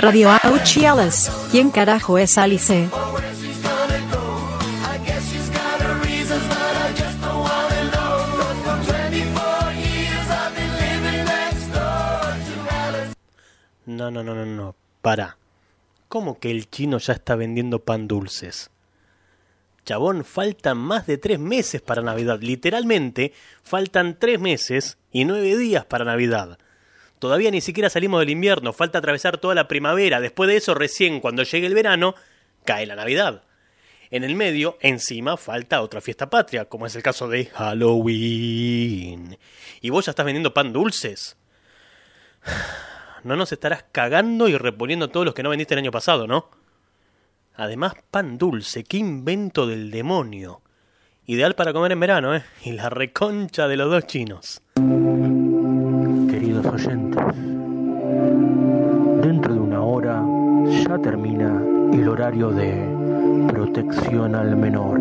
Radio Auchialas. ¿Quién carajo es Alice? No, no, no, no, no. Para. ¿Cómo que el chino ya está vendiendo pan dulces? Chabón, faltan más de tres meses para Navidad. Literalmente, faltan tres meses y nueve días para Navidad. Todavía ni siquiera salimos del invierno, falta atravesar toda la primavera. Después de eso, recién cuando llegue el verano, cae la Navidad. En el medio, encima, falta otra fiesta patria, como es el caso de Halloween. ¿Y vos ya estás vendiendo pan dulces? No nos estarás cagando y reponiendo todos los que no vendiste el año pasado, ¿no? Además, pan dulce, qué invento del demonio. Ideal para comer en verano, ¿eh? Y la reconcha de los dos chinos. Oyentes, dentro de una hora ya termina el horario de protección al menor.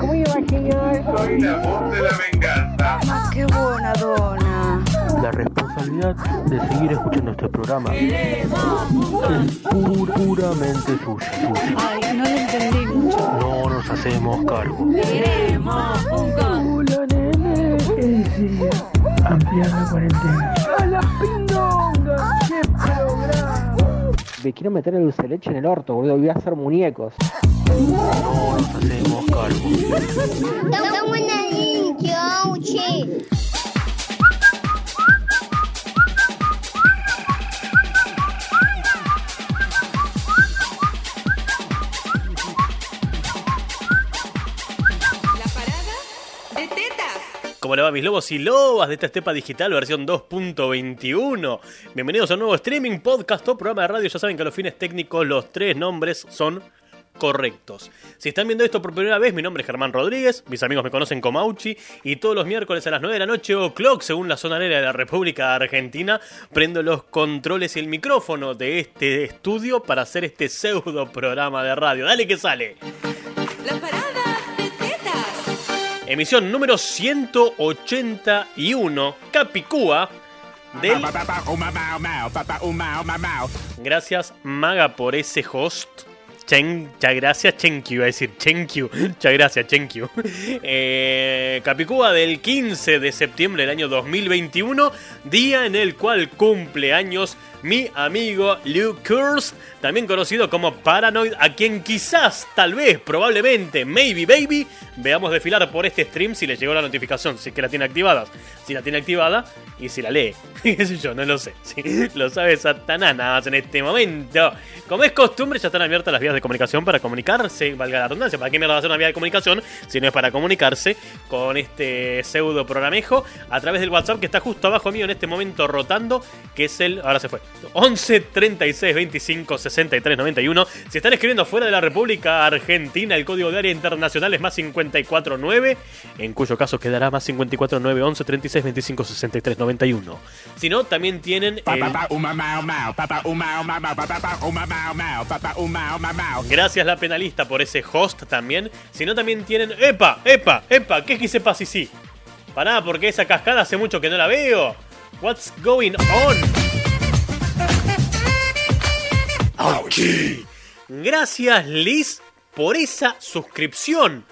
¿Cómo iba, señor? Soy la voz de la venganza. Ah, qué buena dona. Responsabilidad de seguir escuchando este programa es pur- puramente suya. suya. Ay, no lo entendí mucho. No nos hacemos cargo. Queremos un con. Hola, nene. Es ampliar la cuarentena. ¡A la pindonga! ¡Qué programa! Me quiero meter el dulce de leche en el orto, boludo. Voy a hacer muñecos. No nos hacemos cargo. La ¿Cómo le va mis lobos y lobas de esta estepa digital versión 2.21? Bienvenidos a un nuevo streaming, podcast o programa de radio. Ya saben que a los fines técnicos los tres nombres son correctos. Si están viendo esto por primera vez, mi nombre es Germán Rodríguez, mis amigos me conocen como Auchi y todos los miércoles a las 9 de la noche o clock, según la zona aérea de la República Argentina, prendo los controles y el micrófono de este estudio para hacer este pseudo programa de radio. Dale que sale. La parada. Emisión número 181, Capicúa, del... Gracias, Maga, por ese host. Chen, muchas gracias, Chenkyu, iba a decir Chenkyu. Muchas gracias, Chenkyu. Eh, Capicúa del 15 de septiembre del año 2021, día en el cual cumple años mi amigo Luke Kurz, también conocido como Paranoid, a quien quizás, tal vez, probablemente, maybe baby, veamos desfilar por este stream si le llegó la notificación, si es que la tiene activada. Si la tiene activada y si la lee. Yo, no lo sé. Lo sabe Satanás nada más en este momento. Como es costumbre, ya están abiertas las vías de comunicación para comunicarse, valga la redundancia. ¿Para qué mierda va a ser una vía de comunicación si no es para comunicarse con este pseudo programejo a través del WhatsApp que está justo abajo mío en este momento rotando, que es el. Ahora se fue. 11 36 25 63 91. Si están escribiendo fuera de la República Argentina, el código de área internacional es más 549, en cuyo caso quedará más 549 11 36 25 63 91. Si no, también tienen el. Gracias la penalista por ese host también. Si no, también tienen. ¡Epa! ¡Epa! ¡Epa! ¿Qué quise pasa y sí? Pará, porque esa cascada hace mucho que no la veo. What's going on? Gracias Liz por esa suscripción.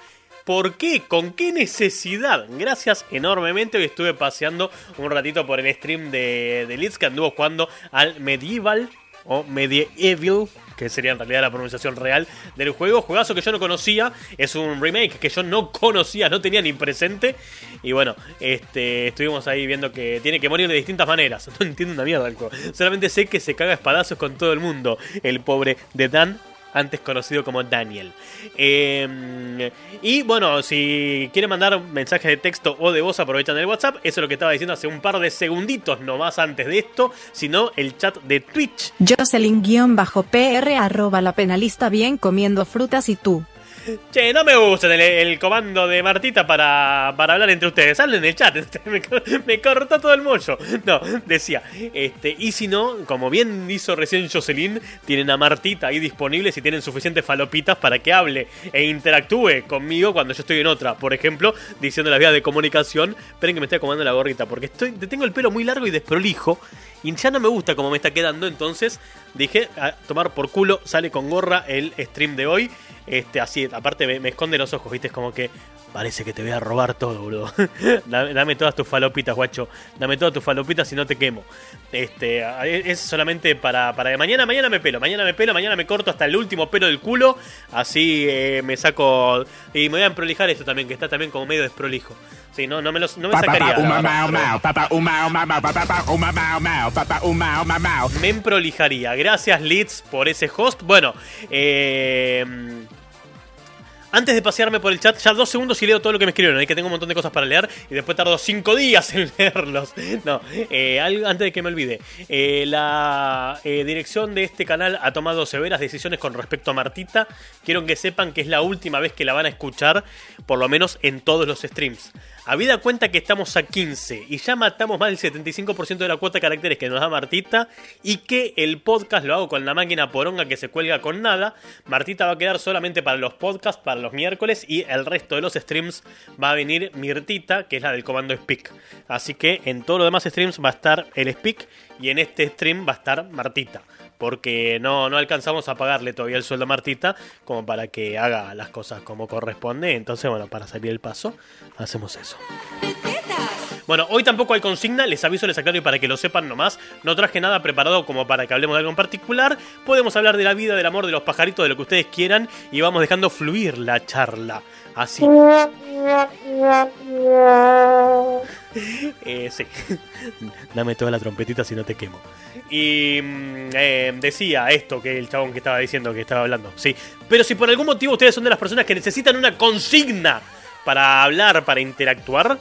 ¿Por qué? ¿Con qué necesidad? Gracias enormemente. Hoy estuve paseando un ratito por el stream de, de Liz que anduvo jugando al Medieval o Medieval, que sería en realidad la pronunciación real del juego. Juegazo que yo no conocía, es un remake que yo no conocía, no tenía ni presente. Y bueno, este, estuvimos ahí viendo que tiene que morir de distintas maneras. No entiendo una mierda el juego. Solamente sé que se caga espadazos con todo el mundo, el pobre de Dan. Antes conocido como Daniel. Eh, y bueno, si quieren mandar mensajes de texto o de voz, aprovechan el WhatsApp. Eso es lo que estaba diciendo hace un par de segunditos, no más antes de esto, sino el chat de Twitch. Jocelyn-PR arroba la penalista bien comiendo frutas y tú. Che, no me gusta el, el comando de Martita para, para hablar entre ustedes. Hablen en el chat. Me, me cortó todo el mollo. No, decía. Este, y si no, como bien hizo recién Jocelyn, tienen a Martita ahí disponible si tienen suficientes falopitas para que hable e interactúe conmigo cuando yo estoy en otra. Por ejemplo, diciendo las vías de comunicación. Esperen que me estoy acomodando la gorrita porque estoy, tengo el pelo muy largo y desprolijo. Y ya no me gusta cómo me está quedando. Entonces dije, a tomar por culo, sale con gorra el stream de hoy. Este, así, aparte me, esconde los ojos, viste, es como que parece que te voy a robar todo, boludo. dame, todas tus falopitas, guacho. Dame todas tus falopitas si no te quemo. Este, es solamente para, para mañana, mañana me pelo, mañana me pelo, mañana me corto hasta el último pelo del culo. Así eh, me saco. Y me voy a emprolijar esto también, que está también como medio desprolijo. Sí, no, no me, los, no me sacaría. me emprolijaría. Gracias, Leeds, por ese host. Bueno, eh, antes de pasearme por el chat, ya dos segundos y leo todo lo que me escribieron. Hay que tengo un montón de cosas para leer y después tardo cinco días en leerlos. No, eh, algo- antes de que me olvide. Eh, la eh, dirección de este canal ha tomado severas decisiones con respecto a Martita. Quiero que sepan que es la última vez que la van a escuchar, por lo menos en todos los streams. Habida cuenta que estamos a 15 y ya matamos más del 75% de la cuota de caracteres que nos da Martita y que el podcast lo hago con la máquina poronga que se cuelga con nada, Martita va a quedar solamente para los podcasts, para los miércoles y el resto de los streams va a venir Mirtita, que es la del comando Speak. Así que en todos los demás streams va a estar el Speak y en este stream va a estar Martita. Porque no, no alcanzamos a pagarle todavía el sueldo a Martita como para que haga las cosas como corresponde. Entonces, bueno, para salir el paso, hacemos eso. Bueno, hoy tampoco hay consigna, les aviso, les aclaro y para que lo sepan nomás. No traje nada preparado como para que hablemos de algo en particular. Podemos hablar de la vida, del amor, de los pajaritos, de lo que ustedes quieran y vamos dejando fluir la charla. Así. Eh, sí. Dame toda la trompetita si no te quemo. Y mm, eh, decía esto que el chabón que estaba diciendo que estaba hablando. Sí. Pero si por algún motivo ustedes son de las personas que necesitan una consigna para hablar, para interactuar.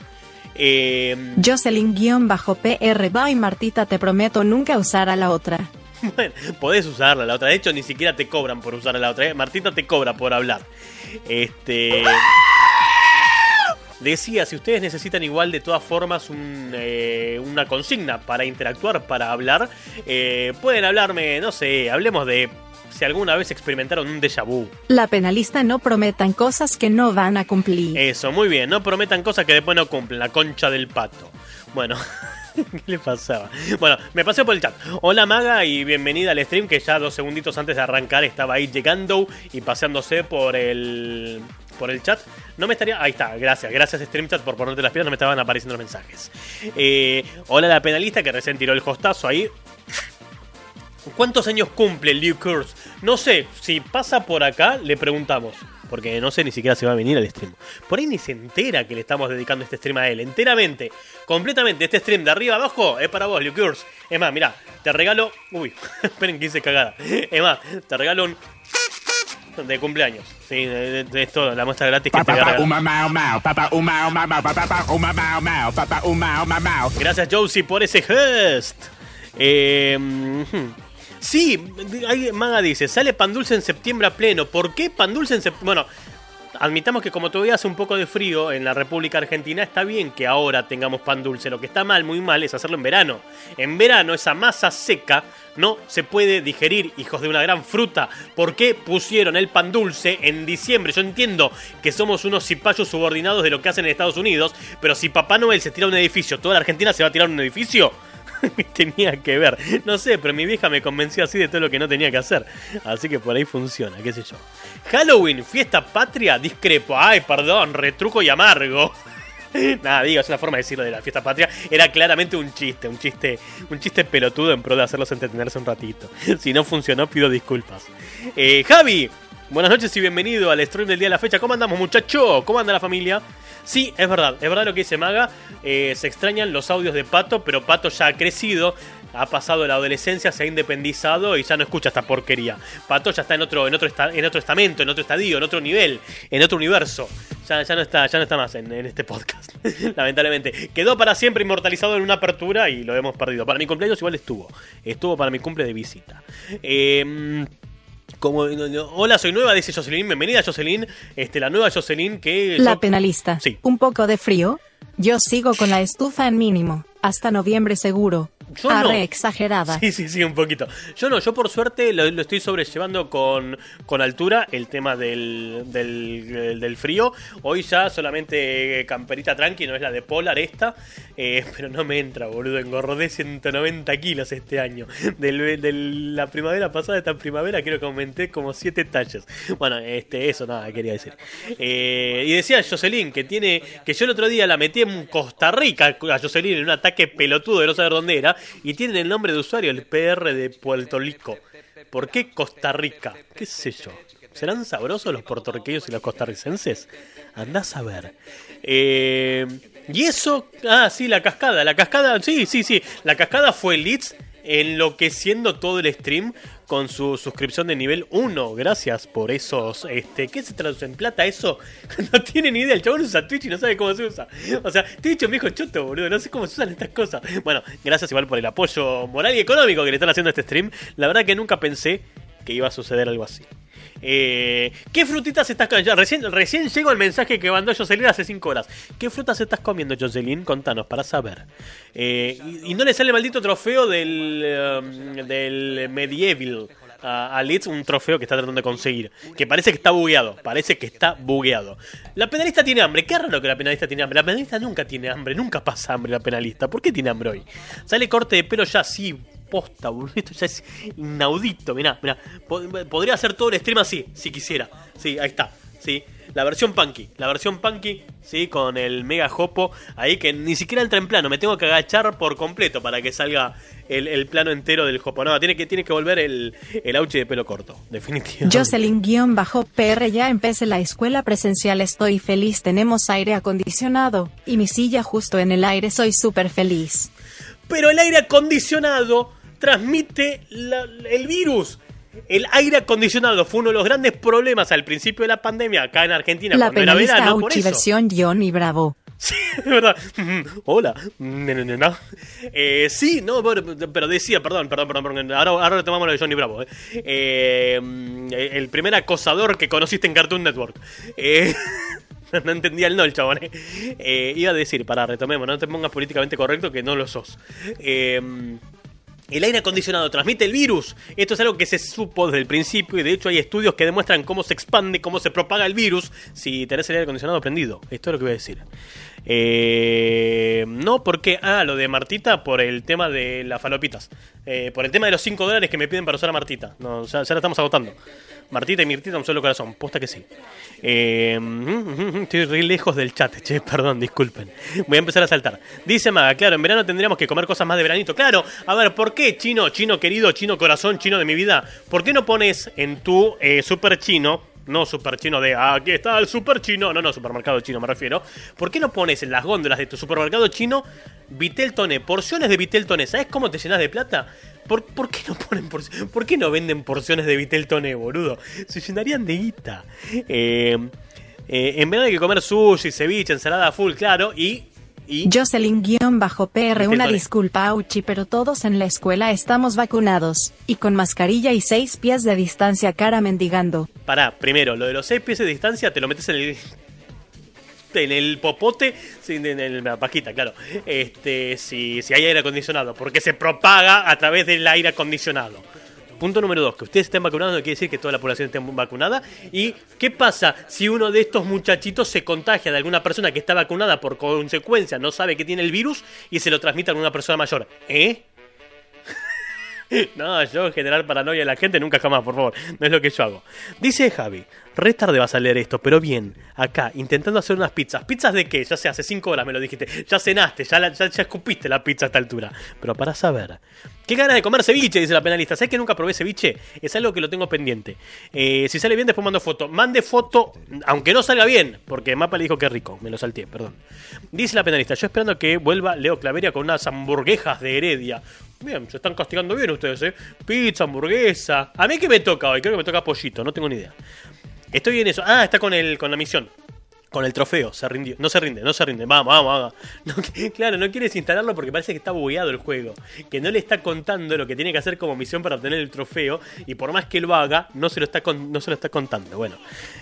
Eh, Jocelyn-PR va y Martita te prometo nunca usar a la otra. Bueno, podés usarla la otra. De hecho, ni siquiera te cobran por usar la otra. ¿eh? Martita te cobra por hablar. Este. Decía, si ustedes necesitan igual de todas formas un, eh, una consigna para interactuar, para hablar, eh, pueden hablarme, no sé, hablemos de si alguna vez experimentaron un déjà vu. La penalista no prometan cosas que no van a cumplir. Eso, muy bien, no prometan cosas que después no cumplen, la concha del pato. Bueno, ¿qué le pasaba? Bueno, me pasé por el chat. Hola Maga y bienvenida al stream que ya dos segunditos antes de arrancar estaba ahí llegando y paseándose por el por el chat. No me estaría. Ahí está, gracias, gracias StreamChat por ponerte las piedras, no me estaban apareciendo los mensajes. Eh, hola la penalista que recién tiró el hostazo ahí. ¿Cuántos años cumple Liu Kurz? No sé, si pasa por acá, le preguntamos. Porque no sé ni siquiera si va a venir al stream. Por ahí ni se entera que le estamos dedicando este stream a él. Enteramente, completamente. Este stream de arriba abajo es para vos, Liu Kurz. Es más, mira, te regalo. Uy, esperen que hice cagada. Es más, te regalo un. De cumpleaños. Sí, es todo, la muestra gratis que te. Gracias, Josie, por ese gest. Eh. Sí, Maga dice, sale pan dulce en septiembre a pleno. ¿Por qué pan dulce en septiembre? Bueno, admitamos que como todavía hace un poco de frío en la República Argentina, está bien que ahora tengamos pan dulce. Lo que está mal, muy mal, es hacerlo en verano. En verano esa masa seca no se puede digerir, hijos de una gran fruta. ¿Por qué pusieron el pan dulce en diciembre? Yo entiendo que somos unos cipayos subordinados de lo que hacen en Estados Unidos, pero si Papá Noel se tira a un edificio, ¿toda la Argentina se va a tirar a un edificio? tenía que ver. No sé, pero mi vieja me convenció así de todo lo que no tenía que hacer. Así que por ahí funciona, qué sé yo. Halloween, fiesta patria, discrepo. Ay, perdón, retruco y amargo. Nada, digo, es una forma de decirlo de la fiesta patria. Era claramente un chiste, un chiste, un chiste pelotudo en pro de hacerlos entretenerse un ratito. Si no funcionó, pido disculpas. Eh, Javi, buenas noches y bienvenido al stream del día de la fecha. ¿Cómo andamos, muchacho? ¿Cómo anda la familia? Sí, es verdad, es verdad lo que dice Maga. Eh, se extrañan los audios de Pato, pero Pato ya ha crecido, ha pasado la adolescencia, se ha independizado y ya no escucha esta porquería. Pato ya está en otro, en otro, esta- en otro estamento, en otro estadio, en otro nivel, en otro universo. Ya, no está, ya no está más en, en este podcast. Lamentablemente. Quedó para siempre inmortalizado en una apertura y lo hemos perdido. Para mi cumpleaños igual estuvo. Estuvo para mi cumple de visita. Eh, Como, hola, soy nueva, dice Jocelyn. Bienvenida, Jocelyn. Este, la nueva Jocelyn que. La yo- penalista. Sí. Un poco de frío. Yo sigo con la estufa en mínimo. Hasta noviembre seguro. Yo no. Arre exagerada. Sí, sí, sí, un poquito. Yo no, yo por suerte lo, lo estoy sobrellevando con, con altura el tema del, del, del frío. Hoy ya solamente camperita tranqui, no es la de Polar esta. eh, pero no me entra, boludo. Engordé 190 kilos este año. Del, de la primavera pasada, esta primavera, creo que aumenté como 7 tallas. Bueno, este, eso nada, quería decir. Eh, y decía Jocelyn que tiene. Que yo el otro día la metí en Costa Rica a Jocelyn en un ataque pelotudo de no saber dónde era. Y tienen el nombre de usuario, el PR de Puerto Rico. ¿Por qué Costa Rica? ¿Qué sé yo? ¿Serán sabrosos los puertorriqueños y los costarricenses? Andás a ver. Eh, y eso. Ah, sí, la cascada. La cascada, sí, sí, sí. La cascada fue Leeds enloqueciendo todo el stream con su suscripción de nivel 1. Gracias por esos. Este, ¿Qué se traduce en plata eso? No tiene ni idea. El chabón usa Twitch y no sabe cómo se usa. O sea, Twitch es mi hijo choto, boludo. No sé cómo se usan estas cosas. Bueno, gracias igual por el apoyo moral y económico que le están haciendo a este stream. La verdad que nunca pensé que iba a suceder algo así. Eh, ¿Qué frutitas estás comiendo? Recién, recién llegó el mensaje que mandó Jocelyn hace 5 horas. ¿Qué frutas estás comiendo, Jocelyn? Contanos, para saber. Eh, y, no le sale el maldito trofeo del, eh, del Medieval a, a Leeds, un trofeo que está tratando de conseguir. Que parece que está bugueado. Parece que está bugueado. La penalista tiene hambre. Qué raro que la penalista tiene hambre. La penalista nunca tiene hambre. Nunca pasa hambre la penalista. ¿Por qué tiene hambre hoy? Sale corte de pelo ya así. Posta, boludo. Esto ya es inaudito. Mirá, mirá. Po- Podría hacer todo el stream así, si quisiera. Sí, ahí está. Sí. La versión punky. La versión punky, sí, con el mega jopo. Ahí que ni siquiera entra en plano. Me tengo que agachar por completo para que salga el, el plano entero del jopo. No, tiene que, tiene que volver el, el auche de pelo corto. Definitivamente. Jocelyn-PR ya empecé la escuela presencial estoy feliz tenemos aire acondicionado, y mi silla justo en el aire soy súper feliz. Pero el aire acondicionado transmite la- el virus. El aire acondicionado fue uno de los grandes problemas al principio de la pandemia acá en Argentina La cuando era verano. Por eso. versión Johnny Bravo. Sí, es verdad. Hola. No, no, no. Eh, sí, no, pero, decía, perdón, perdón, perdón, perdón. Ahora, ahora retomamos lo de Johnny Bravo. eh. Eh, mm, el primer acosador que conociste en Cartoon Network. Eh, no entendía el no, el chabón. iba a decir, para retomemos, no te pongas políticamente correcto que no lo sos. Eh, el aire acondicionado transmite el virus. Esto es algo que se supo desde el principio y de hecho hay estudios que demuestran cómo se expande, cómo se propaga el virus si tenés el aire acondicionado prendido. Esto es lo que voy a decir. Eh, no, porque. Ah, lo de Martita por el tema de las falopitas. Eh, por el tema de los 5 dólares que me piden para usar a Martita. No, ya, ya la estamos agotando. Martita y Mirtita un solo corazón. Posta que sí. Eh, estoy re lejos del chat, che, perdón, disculpen. Voy a empezar a saltar. Dice Maga, claro, en verano tendríamos que comer cosas más de veranito. Claro, a ver, ¿por qué chino, chino querido, chino corazón, chino de mi vida? ¿Por qué no pones en tu eh, super chino no super chino de "Ah, aquí está el super chino, no, no, supermercado chino me refiero. ¿Por qué no pones en las góndolas de tu supermercado chino Vitel Toné, porciones de Vitel Toné? ¿Sabes cómo te llenas de plata? ¿Por, por qué no ponen por- ¿Por qué no venden porciones de Vitel Toné, boludo? Se llenarían de guita. Eh, eh, en vez de que comer sushi, ceviche, ensalada full, claro, y. y Jocelyn-PR una disculpa Auchi pero todos en la escuela estamos vacunados, y con mascarilla y seis pies de distancia cara mendigando. Pará, primero, lo de los 6 pies de distancia te lo metes en el. En el popote, en la pajita, claro. Este, si, si hay aire acondicionado, porque se propaga a través del aire acondicionado. Punto número dos, que ustedes estén vacunados no quiere decir que toda la población esté vacunada. ¿Y qué pasa si uno de estos muchachitos se contagia de alguna persona que está vacunada por consecuencia, no sabe que tiene el virus y se lo transmite a alguna persona mayor? ¿Eh? No, yo generar paranoia en la gente nunca jamás, por favor. No es lo que yo hago. Dice Javi, re tarde vas a leer esto, pero bien, acá, intentando hacer unas pizzas. ¿Pizzas de qué? Ya sé, hace cinco horas me lo dijiste. Ya cenaste, ya, la- ya, escupiste la pizza a esta altura. Pero para saber. ¿Qué ganas de comer ceviche? Dice la penalista. ¿Sabes que nunca probé ceviche? Es algo que lo tengo pendiente. Eh, si sale bien, después mando foto. Mande foto, aunque no salga bien, porque Mapa le dijo que rico. Me lo salté, perdón. Dice la penalista, yo esperando que vuelva Leo Claveria con unas hamburguesas de Heredia. Bien, se están castigando bien ustedes, ¿eh? Pizza, hamburguesa. ¿A mí qué me toca hoy? Creo que me toca pollito, no tengo ni idea. Estoy en eso. Ah, está con, el, con la misión. Con el trofeo, se rindió. No se rinde, no se rinde. Vamos, vamos, vamos. No, claro, no quieres instalarlo porque parece que está bugueado el juego. Que no le está contando lo que tiene que hacer como misión para obtener el trofeo. Y por más que lo haga, no se lo está, con- no se lo está contando. Bueno,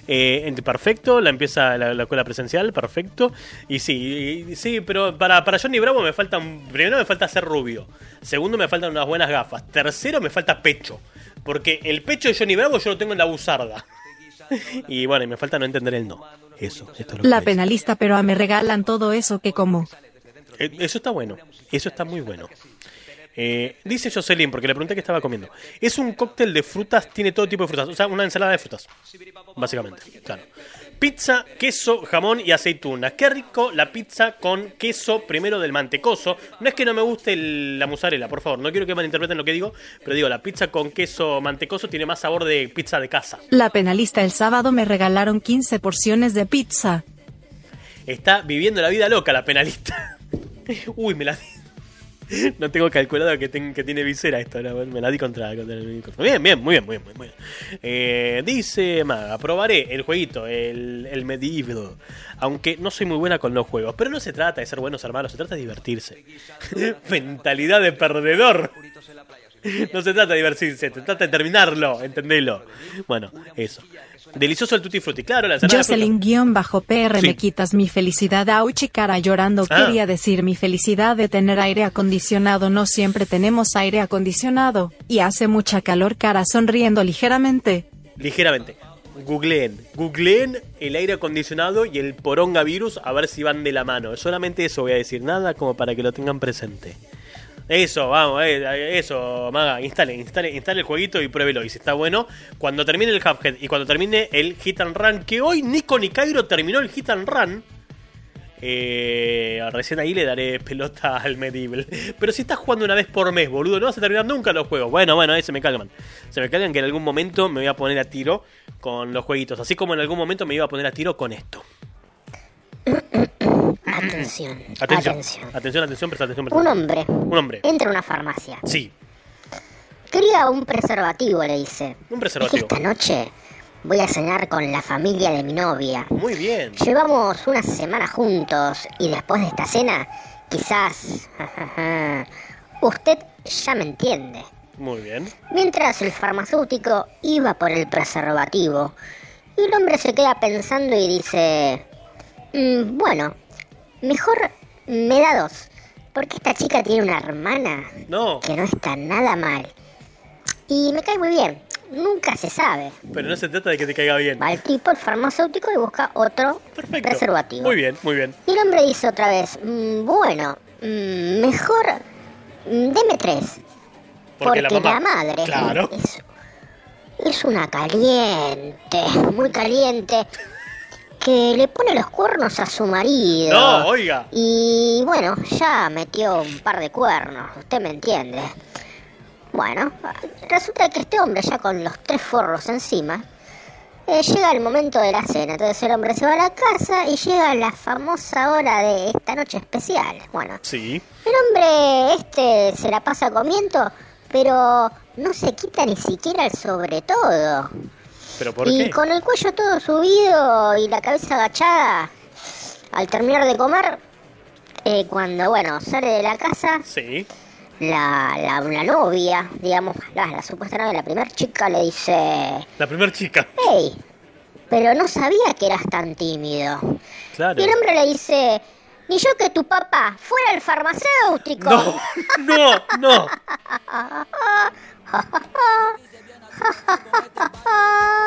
eh, perfecto. La empieza la, la escuela presencial, perfecto. Y sí, y- sí, pero para, Johnny Bravo me falta. Primero me falta ser rubio. Segundo me faltan unas buenas gafas. Tercero me falta pecho. Porque el pecho de Johnny Bravo yo lo tengo en la buzarda. Y bueno, y me falta no entender el no. Eso, esto es lo que La penalista, pero a me regalan todo eso que como. Eh, Eso está bueno. Eso está muy bueno. Eh, dice Jocelyn, porque le pregunté qué estaba comiendo. Es un cóctel de frutas, tiene todo tipo de frutas. O sea, una ensalada de frutas. Básicamente, claro. Pizza, queso, jamón y aceituna. Qué rico la pizza con queso primero del mantecoso. No es que no me guste el- la mozzarella, por favor. No quiero que malinterpreten lo que digo. Pero digo, la pizza con queso mantecoso tiene más sabor de pizza de casa. La penalista el sábado me regalaron 15 porciones de pizza. Está viviendo la vida loca la penalista. Uy, me la. No tengo calculado que, ten- que tiene visera esto, me la di contra, contra el micrófono. Bien, bien, muy bien, muy bien. Muy bien. Eh, dice Maga, probaré el jueguito, el, el Medieval, aunque no soy muy buena con los juegos, pero no se trata de ser buenos hermanos, se trata de divertirse. Mentalidad de perdedor. No se trata de divertirse, se trata de terminarlo, entendelo. Bueno, eso. Delicioso el tutti frutti, claro, la ensalada de fruta. Jocelyn-PR Sí. me quitas mi felicidad Auchi cara llorando Ah. quería decir mi felicidad de tener aire acondicionado no siempre tenemos aire acondicionado y hace mucha calor cara sonriendo ligeramente ligeramente. Googleen, googleen el aire acondicionado y el poronga virus a ver si van de la mano. Solamente eso voy a decir, nada como para que lo tengan presente. Eso, vamos, eh, eso, Maga, instale, instale, instale el jueguito y pruébelo. Y si está bueno, cuando termine el Hubhead y cuando termine el Hit and Run, que hoy Nico ni Cairo terminó el Hit and Run. Eh, recién ahí le daré pelota al Medieval. Pero si estás jugando una vez por mes, boludo, no vas a terminar nunca los juegos. Bueno, bueno, ahí se me calman. Se me calman que en algún momento me voy a poner a tiro con los jueguitos. Así como en algún momento me iba a poner a tiro con esto. Atención, Atención, atención. atención, atención, presta atención, presta Un hombre Un hombre. entra a una farmacia. Sí, Quería un preservativo, le dice. un preservativo. esta noche voy a cenar con la familia de mi novia. Muy bien. Llevamos una semana juntos y después de esta cena, quizás... usted ya me entiende. Muy bien. Mientras el farmacéutico iba por el preservativo, y el hombre se queda pensando y dice, "Mm, bueno, mejor me da dos, porque esta chica tiene una hermana No, que no está nada mal. Y me cae muy bien, nunca se sabe. pero no se trata de que te caiga bien. Va el tipo, el farmacéutico, y busca otro Perfecto. preservativo. Muy bien, muy bien. Y el hombre dice otra vez, "Mm, bueno, mm, mejor mm, deme tres. Porque Porque, la madre Claro. es, es una caliente, muy caliente, que le pone los cuernos a su marido. No, oiga. Y bueno, ya metió un par de cuernos, usted me entiende. Bueno, resulta que este hombre ya con los tres forros encima, eh, llega el momento de la cena. Entonces el hombre se va a la casa y llega la famosa hora de esta noche especial. Bueno, Sí. el hombre este se la pasa comiendo, pero no se quita ni siquiera el sobre todo. ¿Pero por y qué? con el cuello todo subido y la cabeza agachada, al terminar de comer, eh, cuando, bueno, sale de la casa, Sí. la, la, la novia, digamos, la, la supuesta novia, la primera chica le dice, La primera chica. hey, pero no sabía que eras tan tímido. Claro. Y el hombre le dice, ni yo que tu papá fuera el farmacéutico. No, no, no. 哈哈哈哈哈。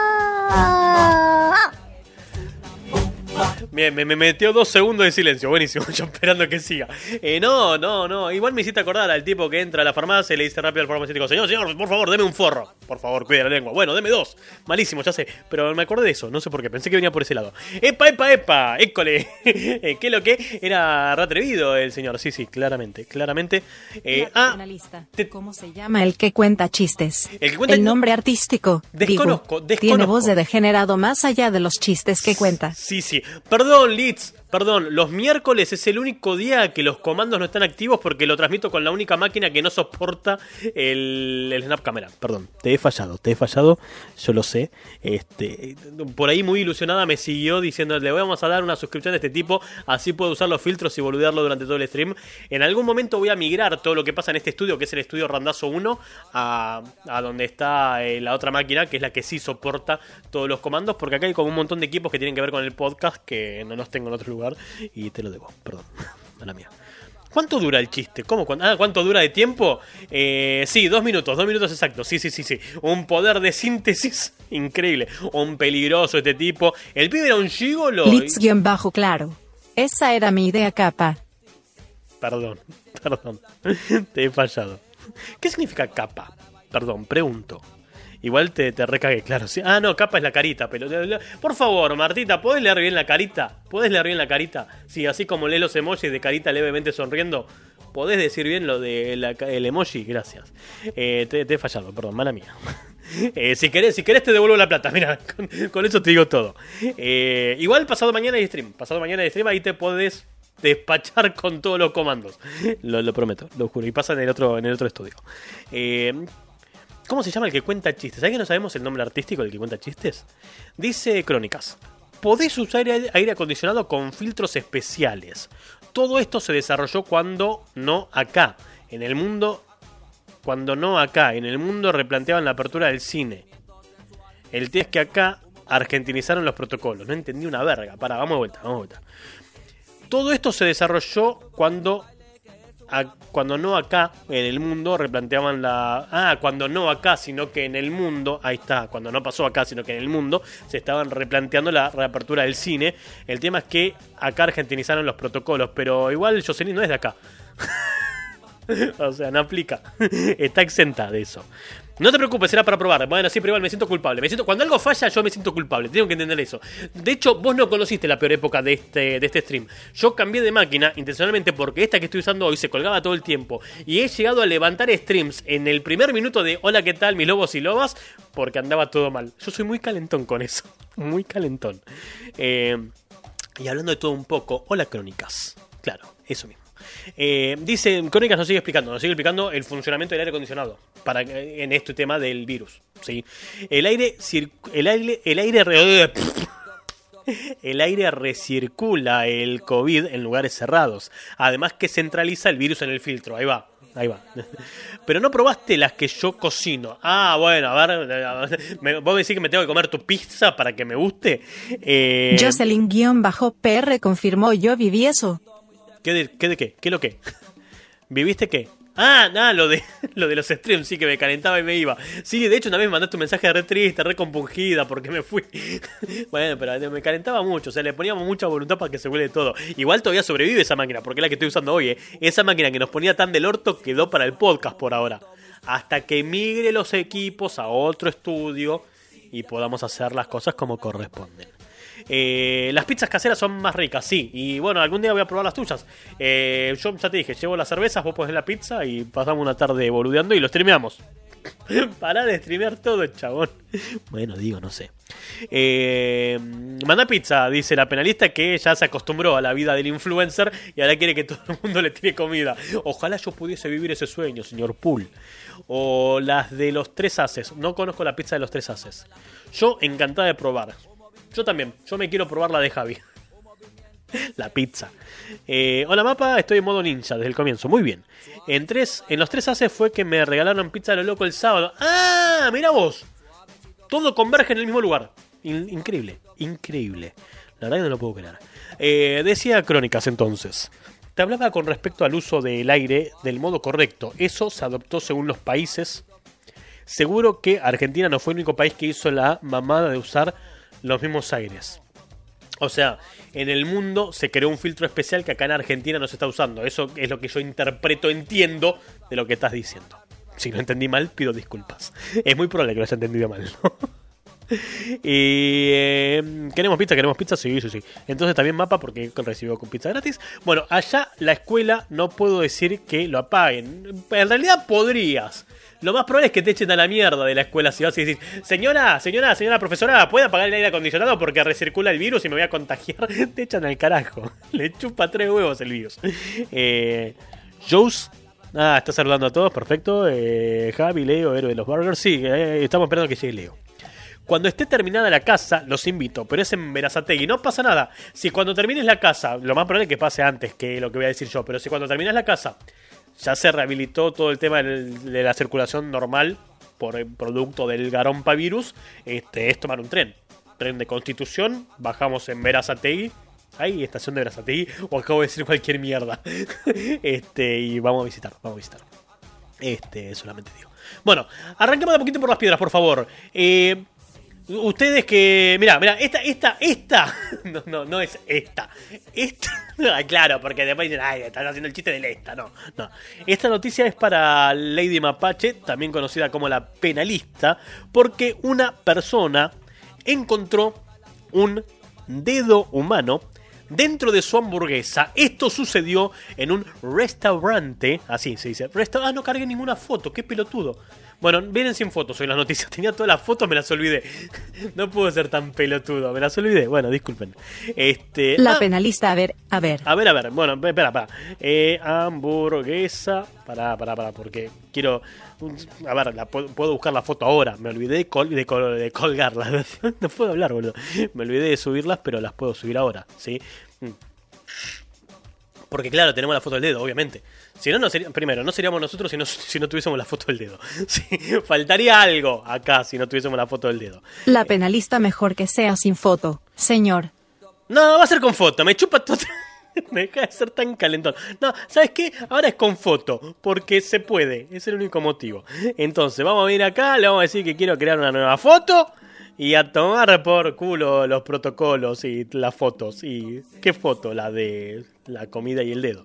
Bien, me, me metió dos segundos de silencio. Buenísimo, yo esperando que siga. Eh, no, no, no. Igual me hiciste acordar al tipo que entra a la farmacia y le dice rápido al farmacéutico: Señor, señor, por favor, deme un forro. Por favor, cuide la lengua. Bueno, deme dos. Malísimo, ya sé. Pero me acordé de eso, no sé por qué. Pensé que venía por ese lado. ¡Epa, epa, epa! ¡École! Eh, ¿Qué lo que? Era retrevido el señor. Sí, sí, claramente, claramente. Eh, ah, te- ¿Cómo se llama el que cuenta chistes? El que cuenta- nombre artístico. Desconozco, digo, desconozco. Tiene voz de degenerado más allá de los chistes que cuenta. Sí, sí. Perdón Leeds, perdón. Los miércoles es el único día que los comandos no están activos porque lo transmito con la única máquina que no soporta el, el Snap Camera. Perdón, te he fallado, te he fallado, yo lo sé. Este, por ahí muy ilusionada me siguió diciendo, le vamos a dar una suscripción de este tipo, así puedo usar los filtros y boludearlo durante todo el stream. En algún momento voy a migrar todo lo que pasa en este estudio, que es el estudio Randazo 1, a, donde está eh, la otra máquina, que es la que sí soporta todos los comandos, porque acá hay como un montón de equipos que tienen que ver con el podcast que no los tengo en otro lugar y te lo debo, perdón, mala mía. ¿Cuánto dura el chiste? ¿Cómo? ¿Cuánto, ah, ¿cuánto dura de tiempo? Eh, sí, dos minutos, dos minutos exactos. Sí, sí, sí, sí. Un poder de síntesis increíble. Un peligroso este tipo. El pibe era un gigolo. Litz-bajo claro. Esa era mi idea capa. Perdón, perdón. Te he fallado. ¿Qué significa capa? Perdón, pregunto. Igual te, te recagué, claro. Ah, no, capa es la carita, pero. Por favor, Martita, ¿podés leer bien la carita? ¿Podés leer bien la carita? Sí, así como lee los emojis de carita levemente sonriendo. ¿Podés decir bien lo del el emoji? Gracias. Eh, te, he fallado, perdón, mala mía. Eh, si, querés, si querés te devuelvo la plata, mira, con, con eso te digo todo. Eh, igual pasado mañana hay stream. Pasado mañana hay stream, ahí te podés despachar con todos los comandos. Lo, lo prometo, lo juro. Y pasa en el otro, en el otro estudio. Eh, ¿Cómo se llama el que cuenta chistes? ¿Sabes que no sabemos el nombre artístico del que cuenta chistes? Dice Crónicas. Podés usar aire acondicionado con filtros especiales. Todo esto se desarrolló cuando no acá. En el mundo. Cuando no acá. En el mundo replanteaban la apertura del cine. El tema es que acá argentinizaron los protocolos. No entendí una verga. Para, vamos de vuelta, vamos de vuelta. Todo esto se desarrolló cuando cuando no acá en el mundo replanteaban la ah cuando no acá sino que en el mundo ahí está cuando no pasó acá sino que en el mundo se estaban replanteando la reapertura del cine el tema es que acá argentinizaron los protocolos pero igual Jocelyn no es de acá o sea, no aplica. Está exenta de eso. No te preocupes, será para probar. Bueno, sí, pero igual me siento culpable. Me siento, cuando algo falla, yo me siento culpable. Tengo que entender eso. De hecho, vos no conociste la peor época de este, de este stream. Yo cambié de máquina intencionalmente porque esta que estoy usando hoy se colgaba todo el tiempo. Y he llegado a levantar streams en el primer minuto de Hola, ¿qué tal, mis lobos y lobas? Porque andaba todo mal. Yo soy muy calentón con eso. Muy calentón. Eh, y hablando de todo un poco, hola, crónicas. Claro, eso mismo. Eh, dice, Crónicas nos sigue explicando, nos sigue explicando el funcionamiento del aire acondicionado para, en este tema del virus. ¿sí? El aire, el aire, el aire, re- el aire recircula el COVID en lugares cerrados. Además que centraliza el virus en el filtro. Ahí va, ahí va. Pero no probaste las que yo cocino. Ah, bueno, a ver, a me- vos decís que me tengo que comer tu pizza para que me guste. Eh, Jocelyn-PR confirmó yo viví eso. ¿Qué de qué? De qué? ¿Qué lo qué? ¿Viviste qué? Ah, nada, lo de, lo de los streams, sí, que me calentaba y me iba. Sí, de hecho, una vez me mandaste un mensaje re triste, re compungida, porque me fui. bueno, pero me calentaba mucho, o sea, le poníamos mucha voluntad para que se huele todo. Igual todavía sobrevive esa máquina, porque es la que estoy usando hoy, ¿eh? Esa máquina que nos ponía tan del orto quedó para el podcast por ahora. Hasta que migre los equipos a otro estudio y podamos hacer las cosas como corresponden. Eh, las pizzas caseras son más ricas, sí. Y bueno, algún día voy a probar las tuyas. Eh, yo ya te dije, llevo las cervezas, vos pones la pizza y pasamos una tarde boludeando y lo streameamos. Pará de streamear todo, chabón. Bueno, digo, no sé. Eh, manda pizza, dice la penalista que ya se acostumbró a la vida del influencer y ahora quiere que todo el mundo le tire comida. Ojalá yo pudiese vivir ese sueño, señor Pool. O las de los tres haces. No conozco la pizza de los tres haces. Yo encantada de probar. Yo también. Yo me quiero probar la de Javi. la pizza. Eh, hola mapa, estoy en modo ninja desde el comienzo. Muy bien. En, tres, en los tres haces fue que me regalaron pizza a lo loco el sábado. ¡Ah! Mira vos. Todo converge en el mismo lugar. In- increíble, increíble. La verdad que no lo puedo creer. Eh, decía Crónicas entonces. Te hablaba con respecto al uso del aire del modo correcto. Eso se adoptó según los países. Seguro que Argentina no fue el único país que hizo la mamada de usar los mismos aires. O sea, en el mundo se creó un filtro especial que acá en Argentina no se está usando. Eso es lo que yo interpreto, entiendo de lo que estás diciendo. Si lo entendí mal, pido disculpas. Es muy probable que lo haya entendido mal. Y eh, queremos pizza, queremos pizza, sí, sí, sí. Entonces también mapa porque recibió con pizza gratis. Bueno, allá la escuela no puedo decir que lo apaguen. En realidad podrías. Lo más probable es que te echen a la mierda de la escuela si vas y decís, señora, señora, señora profesora, ¿puede apagar el aire acondicionado porque recircula el virus y me voy a contagiar? Te echan al carajo. Le chupa tres huevos el virus. Eh, Joe's Ah, está saludando a todos, perfecto. Eh, Javi, Leo, héroe de los burgers. Sí, eh, estamos esperando que llegue Leo. Cuando esté terminada la casa, los invito, pero es en Verazategui. No pasa nada. Si cuando termines la casa, lo más probable es que pase antes que lo que voy a decir yo, pero si cuando terminas la casa ya se rehabilitó todo el tema de la circulación normal por el producto del garompavirus, este, es tomar un tren. Tren de Constitución, bajamos en Verazategui. Hay estación de Verazategui, o acabo de decir cualquier mierda. este, y vamos a visitar, vamos a visitar. Este, solamente digo. Bueno, arranquemos de poquito por las piedras, por favor. Eh, ustedes que. Mira, mira, esta, esta, esta. No, no, no es esta. Esta. Claro, porque después dicen, ay, están haciendo el chiste del esta. No, no. Esta noticia es para Lady Mapache, también conocida como la penalista, porque una persona encontró un dedo humano dentro de su hamburguesa. Esto sucedió en un restaurante. Así se dice. Resta ah, no cargué ninguna foto. Qué pelotudo. Bueno, vienen sin fotos hoy las noticias. Tenía todas las fotos, me las olvidé. No puedo ser tan pelotudo. Me las olvidé. Bueno, disculpen. Este. La ah, penalista, a ver, a ver. a ver, a ver, bueno, espera, espera. Eh, hamburguesa. Pará, pará, pará, porque quiero. A ver, la, puedo, buscar la foto ahora. Me olvidé de, col- de, col- de colgarlas. no puedo hablar, boludo. Me olvidé de subirlas, pero las puedo subir ahora, ¿sí? Mm. Porque, claro, tenemos la foto del dedo, obviamente. Si no, no sería, primero, no seríamos nosotros si no, si no tuviésemos la foto del dedo. Sí, faltaría algo acá si no tuviésemos la foto del dedo. La penalista mejor que sea sin foto, señor. No, va a ser con foto, me chupa todo. me deja de ser tan calentón. No, ¿sabes qué? Ahora es con foto, porque se puede, es el único motivo. Entonces, vamos a venir acá, le vamos a decir que quiero crear una nueva foto y a tomar por culo los protocolos y las fotos. ¿Y qué foto? La de la comida y el dedo.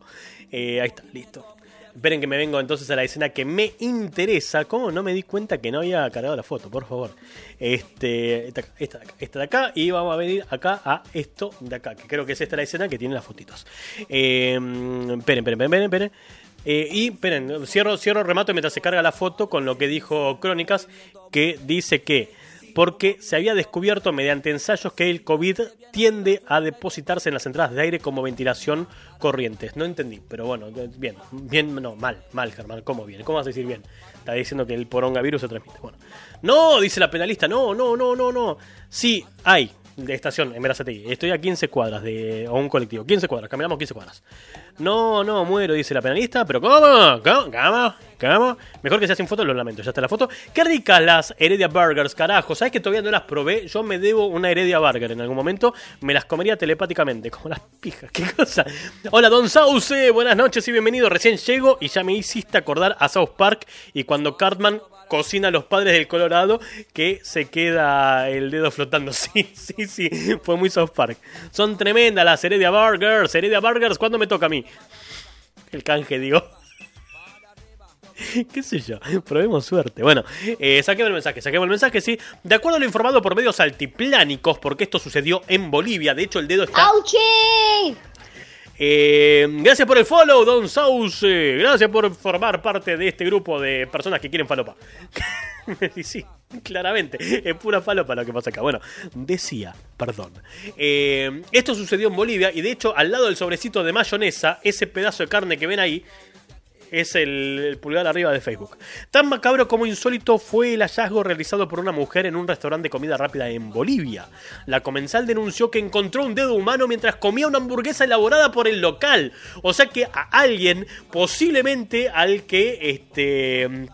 Eh, ahí está, listo. Esperen que me vengo entonces a la escena que me interesa. ¿Cómo no me di cuenta que no había cargado la foto? Por favor. Este, esta, esta esta de acá. Y vamos a venir acá a esto de acá. Que creo que es esta la escena que tiene las fotitos. Eh, esperen, esperen, esperen, esperen. Eh, y esperen, cierro, cierro, remato mientras se carga la foto con lo que dijo Crónicas. Que dice que porque se había descubierto mediante ensayos que el COVID tiende a depositarse en las entradas de aire como ventilación corrientes. No entendí, pero bueno, bien, bien, no, mal, mal, Germán, ¿cómo bien? ¿Cómo vas a decir bien? Está diciendo que el porongavirus se transmite. Bueno, no, dice la penalista, no, no, no, no, no. Sí, hay de estación en Verazategui. Estoy a 15 cuadras de o un colectivo. 15 cuadras, caminamos 15 cuadras. No, no, muero, dice la penalista, pero ¿cómo? ¿Cómo? ¿Cómo? ¿Cómo? Mejor que sea sin foto, lo lamento, ya está la foto. Qué ricas las Heredia Burgers, carajo. ¿Sabes que todavía no las probé? Yo me debo una Heredia Burger en algún momento. Me las comería telepáticamente, como las pijas. ¿Qué cosa? Hola, Don Sauce, buenas noches y bienvenido. Recién llego y ya me hiciste acordar a South Park y cuando Cartman cocina a los padres del Colorado que se queda el dedo flotando. Sí, sí, sí, fue muy South Park. Son tremendas las Heredia Burgers. Heredia Burgers, ¿cuándo me toca a mí? El canje, digo. ¿Qué sé yo? Probemos suerte. Bueno, eh, saquemos el mensaje, saquemos el mensaje, sí. De acuerdo a lo informado por medios altiplánicos, porque esto sucedió en Bolivia, de hecho el dedo está... ¡Auchi! Eh, gracias por el follow, Don Sauce. Gracias por formar parte de este grupo de personas que quieren falopa. y sí, claramente, es pura falopa lo que pasa acá. Bueno, decía, perdón. Eh, esto sucedió en Bolivia y de hecho al lado del sobrecito de mayonesa, ese pedazo de carne que ven ahí, es el, el pulgar arriba de Facebook. Tan macabro como insólito fue el hallazgo realizado por una mujer en un restaurante de comida rápida en Bolivia. La comensal denunció que encontró un dedo humano mientras comía una hamburguesa elaborada por el local. O sea que a alguien, posiblemente al que este.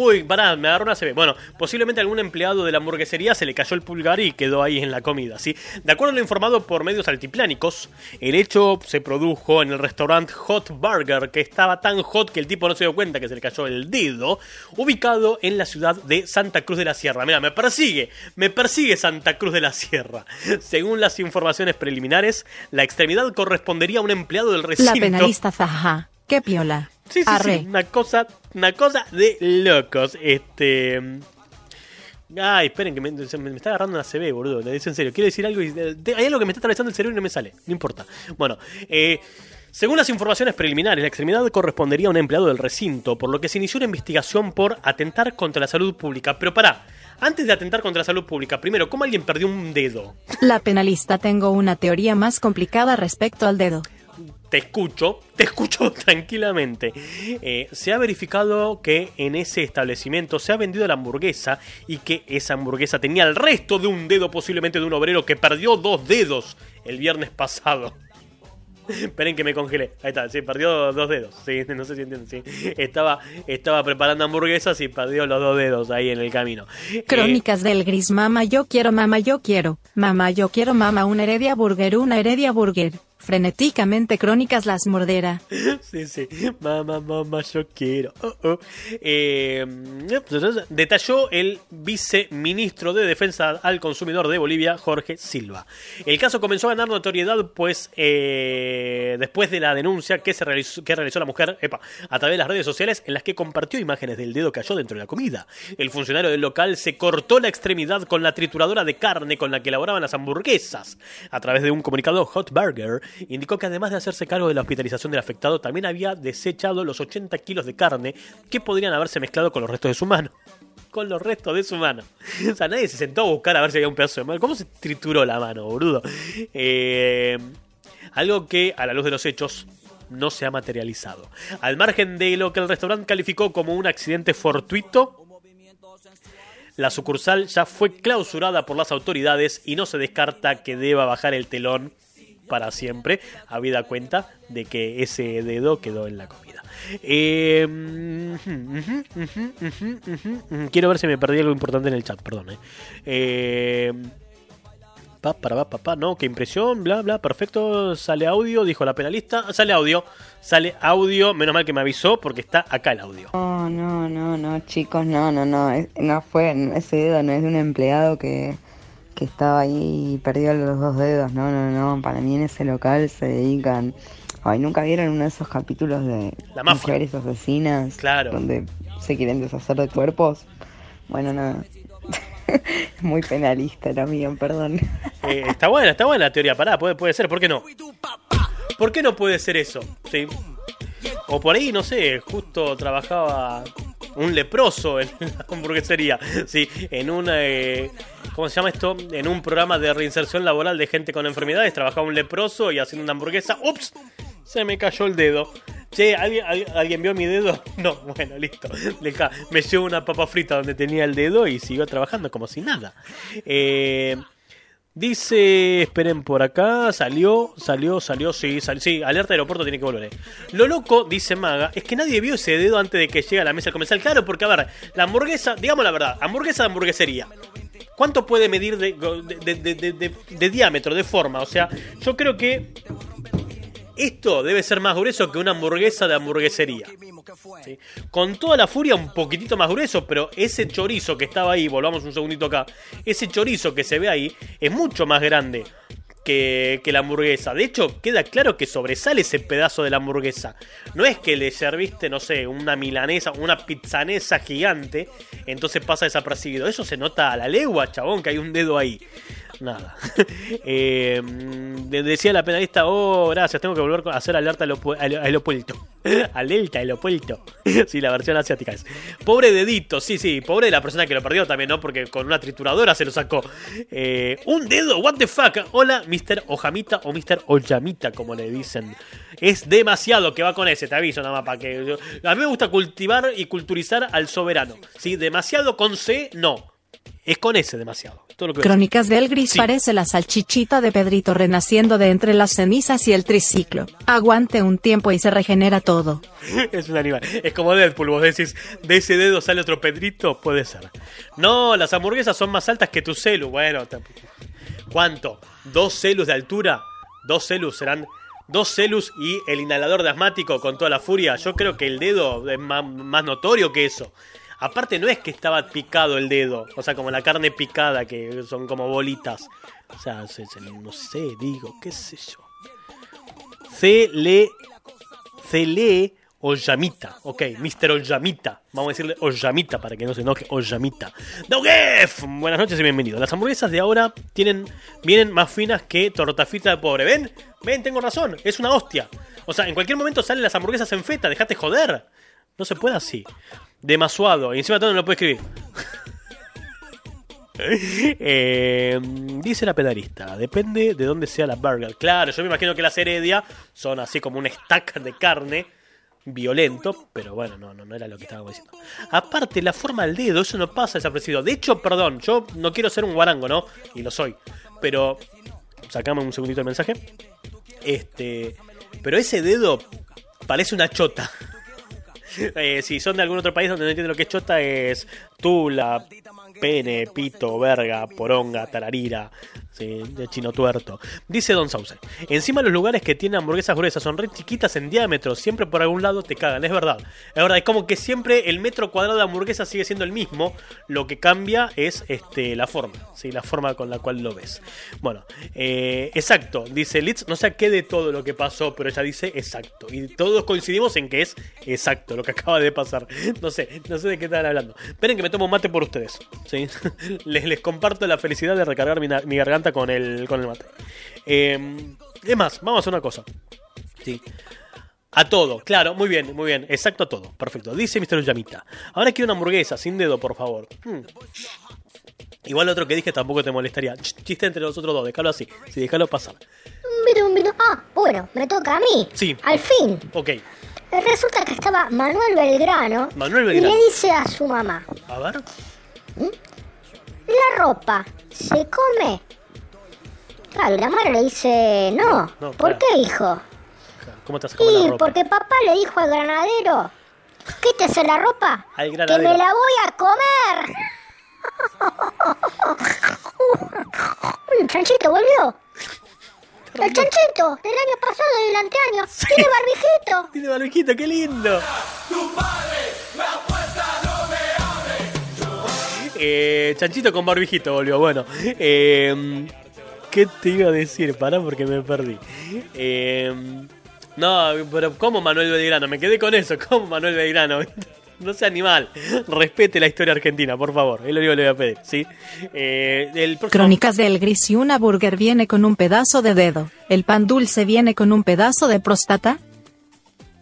Uy, pará, me agarró una CB. Bueno, posiblemente algún empleado de la hamburguesería se le cayó el pulgar y quedó ahí en la comida, ¿sí? De acuerdo a lo informado por medios altiplánicos, el hecho se produjo en el restaurante Hot Burger, que estaba tan hot que el tipo no se dio cuenta que se le cayó el dedo, ubicado en la ciudad de Santa Cruz de la Sierra. Mira, me persigue, me persigue Santa Cruz de la Sierra. Según las informaciones preliminares, la extremidad correspondería a un empleado del La recinto. penalista zaja. Qué piola. Sí, sí, Arre. sí, una cosa, una cosa de locos. Este. Ay, esperen, que me, se me- me está agarrando una CB, boludo. Le dice en serio. Quiero decir algo y. te- hay algo que me está atravesando el cerebro y no me sale. No importa. Bueno, eh, según las informaciones preliminares, la extremidad correspondería a un empleado del recinto, por lo que se inició una investigación por atentar contra la salud pública. Pero pará, antes de atentar contra la salud pública, primero, ¿cómo alguien perdió un dedo? La penalista tengo una teoría más complicada respecto al dedo. Te escucho, te escucho tranquilamente. Eh, se ha verificado que en ese establecimiento se ha vendido la hamburguesa y que esa hamburguesa tenía el resto de un dedo, posiblemente de un obrero que perdió dos dedos el viernes pasado. Esperen que me congelé. Ahí está, sí, perdió dos dedos. Sí, no sé si entienden. Sí. Estaba, estaba preparando hamburguesas y perdió los dos dedos ahí en el camino. Eh, Crónicas del gris, mamá, yo quiero, mamá, yo quiero. Mamá, yo quiero, mamá, una heredia burger, una heredia burger. Frenéticamente crónicas las mordera. Sí, sí. Mamá, mamá, yo quiero. Oh, oh. Eh, detalló el viceministro de Defensa al Consumidor de Bolivia, Jorge Silva. El caso comenzó a ganar notoriedad, pues, eh, después de la denuncia que, se realizó, que realizó la mujer epa, a través de las redes sociales, en las que compartió imágenes del dedo que halló dentro de la comida. El funcionario del local se cortó la extremidad con la trituradora de carne con la que elaboraban las hamburguesas. A través de un comunicado, Hot Burger indicó que además de hacerse cargo de la hospitalización del afectado, también había desechado los 80 kilos de carne que podrían haberse mezclado con los restos de su mano. Con los restos de su mano. O sea, nadie se sentó a buscar a ver si había un pedazo de mano. ¿Cómo se trituró la mano, boludo? Eh, algo que, a la luz de los hechos, no se ha materializado. Al margen de lo que el restaurante calificó como un accidente fortuito, la sucursal ya fue clausurada por las autoridades y no se descarta que deba bajar el telón para siempre, habida cuenta de que ese dedo quedó en la comida. Eh. Quiero ver si me perdí algo importante en el chat, perdón. eh. Eh, pa, para, pa, pa, pa, no, qué impresión, bla, bla, perfecto, sale audio, dijo la penalista, sale audio, sale audio, menos mal que me avisó porque está acá el audio. No, no, no, no, chicos, no, no, no, no fue, ese dedo no es de un empleado que, que estaba ahí y perdió los dos dedos, no, no, no, para mí en ese local se dedican, ay, ¿nunca vieron uno de esos capítulos de La mafia. mujeres asesinas? Claro. Donde se quieren deshacer de cuerpos, bueno, nada, muy penalista la mía, perdón. Eh, está buena, está buena la teoría, pará, puede, puede ser, ¿por qué no? ¿Por qué no puede ser eso? Sí. O por ahí, no sé, justo trabajaba un leproso en la hamburguesería, sí, en una, eh, ¿cómo se llama esto? En un programa de reinserción laboral de gente con enfermedades, trabajaba un leproso y haciendo una hamburguesa, ¡ups! Se me cayó el dedo. Che, ¿alguien, alguien- vio mi dedo? No, bueno, listo. Me llevo una papa frita donde tenía el dedo y siguió trabajando como si nada. Eh, Dice, esperen por acá, salió, salió, salió, sí, salió, sí, alerta de aeropuerto tiene que volver. eh. Lo loco, dice Maga, es que nadie vio ese dedo antes de que llegue a la mesa comercial. Claro, porque a ver, la hamburguesa, digamos la verdad, hamburguesa de hamburguesería. ¿Cuánto puede medir de- de- de- de diámetro, de forma? O sea, yo creo que esto debe ser más grueso que una hamburguesa de hamburguesería. Con toda la furia un poquitito más grueso, pero ese chorizo que estaba ahí, volvamos un segundito acá, ese chorizo que se ve ahí es mucho más grande que, que la hamburguesa. De hecho, queda claro que sobresale ese pedazo de la hamburguesa. No es que le serviste, no sé, una milanesa, una pizzanesa gigante, entonces pasa desapercibido. Eso se nota a la legua, chabón, que hay un dedo ahí. Nada. Eh, de- decía la penalista, oh, gracias, tengo que volver a hacer alerta al opu- al- al aeropuerto. Alerta al aeropuerto. Sí, la versión asiática es. Pobre dedito, sí, sí, pobre la persona que lo perdió también, ¿no? Porque con una trituradora se lo sacó. Eh, un dedo, what the fuck. Hola, Mr. Ojamita o Mr. Oyamita, como le dicen. Es demasiado que va con ese, te aviso nada más para que... A mí me gusta cultivar y culturizar al soberano. ¿Sí? Demasiado con C, no. Es con S demasiado. Todo lo que. Crónicas del gris Sí. parece la salchichita de Pedrito renaciendo de entre las cenizas y el triciclo. Aguante un tiempo y se regenera todo. es un animal. Es como Deadpool, vos decís, de ese dedo sale otro Pedrito, puede ser. No, las hamburguesas son más altas que tu celu. Bueno, ¿cuánto? ¿Dos celus de altura? Dos celus serán... Dos celus y el inhalador de asmático con toda la furia. Yo creo que el dedo es más, más notorio que eso. Aparte no es que estaba picado el dedo, o sea, como la carne picada, que son como bolitas. O sea, se- no sé, digo, qué sé yo. Se le se lee Oyamita, ok, Mr. Oyamita. Vamos a decirle Oyamita para que no se enoje. Oyamita. Dougef, buenas noches y bienvenidos. Las hamburguesas de ahora tienen, vienen más finas que tortafita de pobre. ¿Ven? Ven, tengo razón. Es una hostia. O sea, en cualquier momento salen las hamburguesas en feta. Dejate joder. No se puede así. Demasuado. Y encima todo no lo puede escribir. Eh, dice la pedalista, depende de dónde sea la burger. Claro, yo me imagino que las Heredia son así como un stack de carne violento, pero bueno, no, no, no era lo que estábamos diciendo. Aparte, la forma del dedo, eso no pasa desaparecido. De hecho, perdón, yo no quiero ser un guarango, ¿no? Y lo soy. Pero, sacame un segundito el mensaje. Este, pero ese dedo parece una chota. Eh, si son de algún otro país donde no entienden lo que es chota, es tula, pene, pito, verga, poronga, tararira, de chino tuerto. Dice Don Sauce. Encima los lugares que tienen hamburguesas gruesas son re chiquitas en diámetro, siempre por algún lado te cagan, es verdad. Es verdad, es como que siempre el metro cuadrado de hamburguesa sigue siendo el mismo, lo que cambia es este la forma, sí, la forma con la cual lo ves. Bueno, eh, exacto, dice Litz, no sé qué de todo lo que pasó, pero ella dice exacto. Y todos coincidimos en que es exacto lo que acaba de pasar. No sé, no sé de qué están hablando. Esperen que me tomo mate por ustedes. ¿sí? les, les comparto la felicidad de recargar mi, mi garganta con el, con el mate. Eh, es más, vamos a hacer una cosa. Sí. A todo, claro, muy bien, muy bien, exacto a todo, perfecto. Dice Mr. Yamita. Ahora quiero una hamburguesa, sin dedo, por favor. Hmm. Igual otro que dije tampoco te molestaría. Ch- Chiste entre los otros dos, déjalo así. Sí, déjalo pasar. Ah, bueno, me toca a mí. Sí. Al fin. Ok, Resulta que estaba Manuel Belgrano. Manuel Y Belgrano. le dice a su mamá, a ver. ¿la ropa se come? Claro, y la madre le dice, no. No, ¿Por claro. qué, hijo? ¿Cómo te vas a comer la Y ropa? porque papá le dijo al granadero, quítese la ropa, Al que me la voy a comer. El chanchito volvió. El chanchito del año pasado y del anteaño. Tiene barbijito. Tiene barbijito, qué lindo. Eh, chanchito con barbijito volvió. Bueno, eh, ¿qué te iba a decir? Pará porque me perdí. Eh, no, pero ¿cómo Manuel Belgrano? Me quedé con eso. ¿Cómo Manuel Belgrano? No sea animal. Respete la historia argentina, por favor. Es lo único que le voy a pedir, ¿sí? Eh, el próximo- Crónicas del gris y una burger viene con un pedazo de dedo. El pan dulce viene con un pedazo de próstata.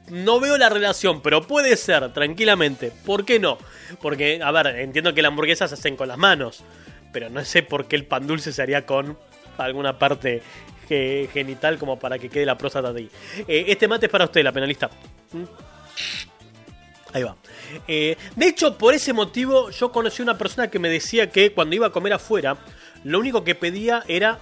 No veo la relación, pero puede ser, tranquilamente. ¿Por qué no? Porque, a ver, entiendo que las hamburguesas se hacen con las manos, pero no sé por qué el pan dulce se haría con alguna parte ge- genital como para que quede la próstata de ahí. Eh, este mate es para usted, la penalista. ¿Mm? Ahí va. Eh, de hecho, por ese motivo, yo conocí una persona que me decía que cuando iba a comer afuera, lo único que pedía era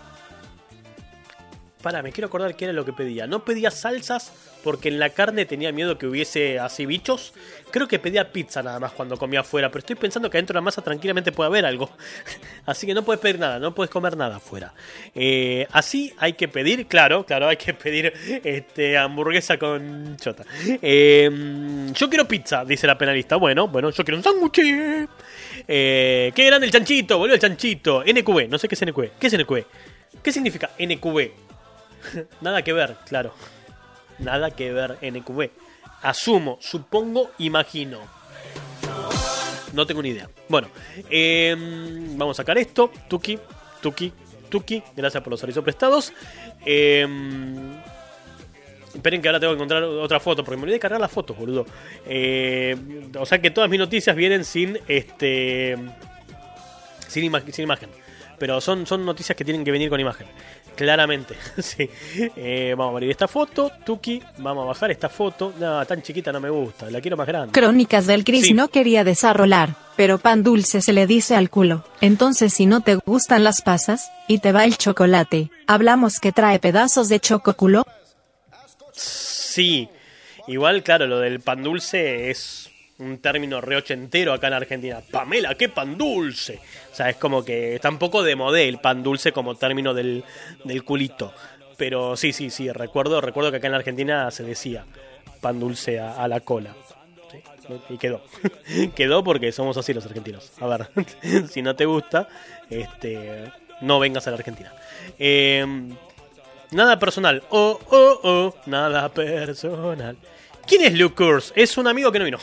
Pará, me quiero acordar qué era lo que pedía. No pedía salsas porque en la carne tenía miedo que hubiese así bichos. Creo que pedía pizza nada más cuando comía afuera, pero estoy pensando que adentro de la masa tranquilamente puede haber algo. Así que no puedes pedir nada, no puedes comer nada afuera. Eh, así hay que pedir, claro, claro, hay que pedir este, hamburguesa con chota. Eh, yo quiero pizza, dice la penalista. Bueno, bueno, yo quiero un sándwich. Eh, qué grande el chanchito, volvió el chanchito. NQB, no sé qué es NQB. ¿Qué es NQB? ¿Qué significa NQB? Nada que ver, claro. Nada que ver, NQB. Asumo, supongo, imagino. No tengo ni idea. Bueno, eh, vamos a sacar esto. Tuki, Tuki, Tuki. Gracias por los avisos prestados. Eh, esperen que ahora tengo que encontrar otra foto, porque me olvidé de cargar las fotos, boludo. Eh, o sea que todas mis noticias vienen sin este. Sin, ima- sin imagen. Pero son, son noticias que tienen que venir con imagen. Claramente. sí. Eh, vamos a abrir esta foto. Tuki. Vamos a bajar esta foto. No, tan chiquita no me gusta. La quiero más grande. Crónicas del gris Sí. no quería desarrollar, pero pan dulce se le dice al culo. Entonces si no te gustan las pasas, y te va el chocolate, hablamos que trae pedazos de chococulo. Sí. Igual, claro, lo del pan dulce es un término re ochentero acá en Argentina. Pamela, qué pan dulce. O sea, es como que está un poco de modé el pan dulce como término del, del culito. Pero sí, sí, sí, recuerdo, recuerdo que acá en Argentina se decía pan dulce a, la cola. Y quedó. quedó porque somos así los argentinos. A ver, si no te gusta, este, no vengas a la Argentina. Eh, Nada personal. Oh, oh, oh. Nada personal. ¿Quién es Luke Kurz? Es un amigo que no vino.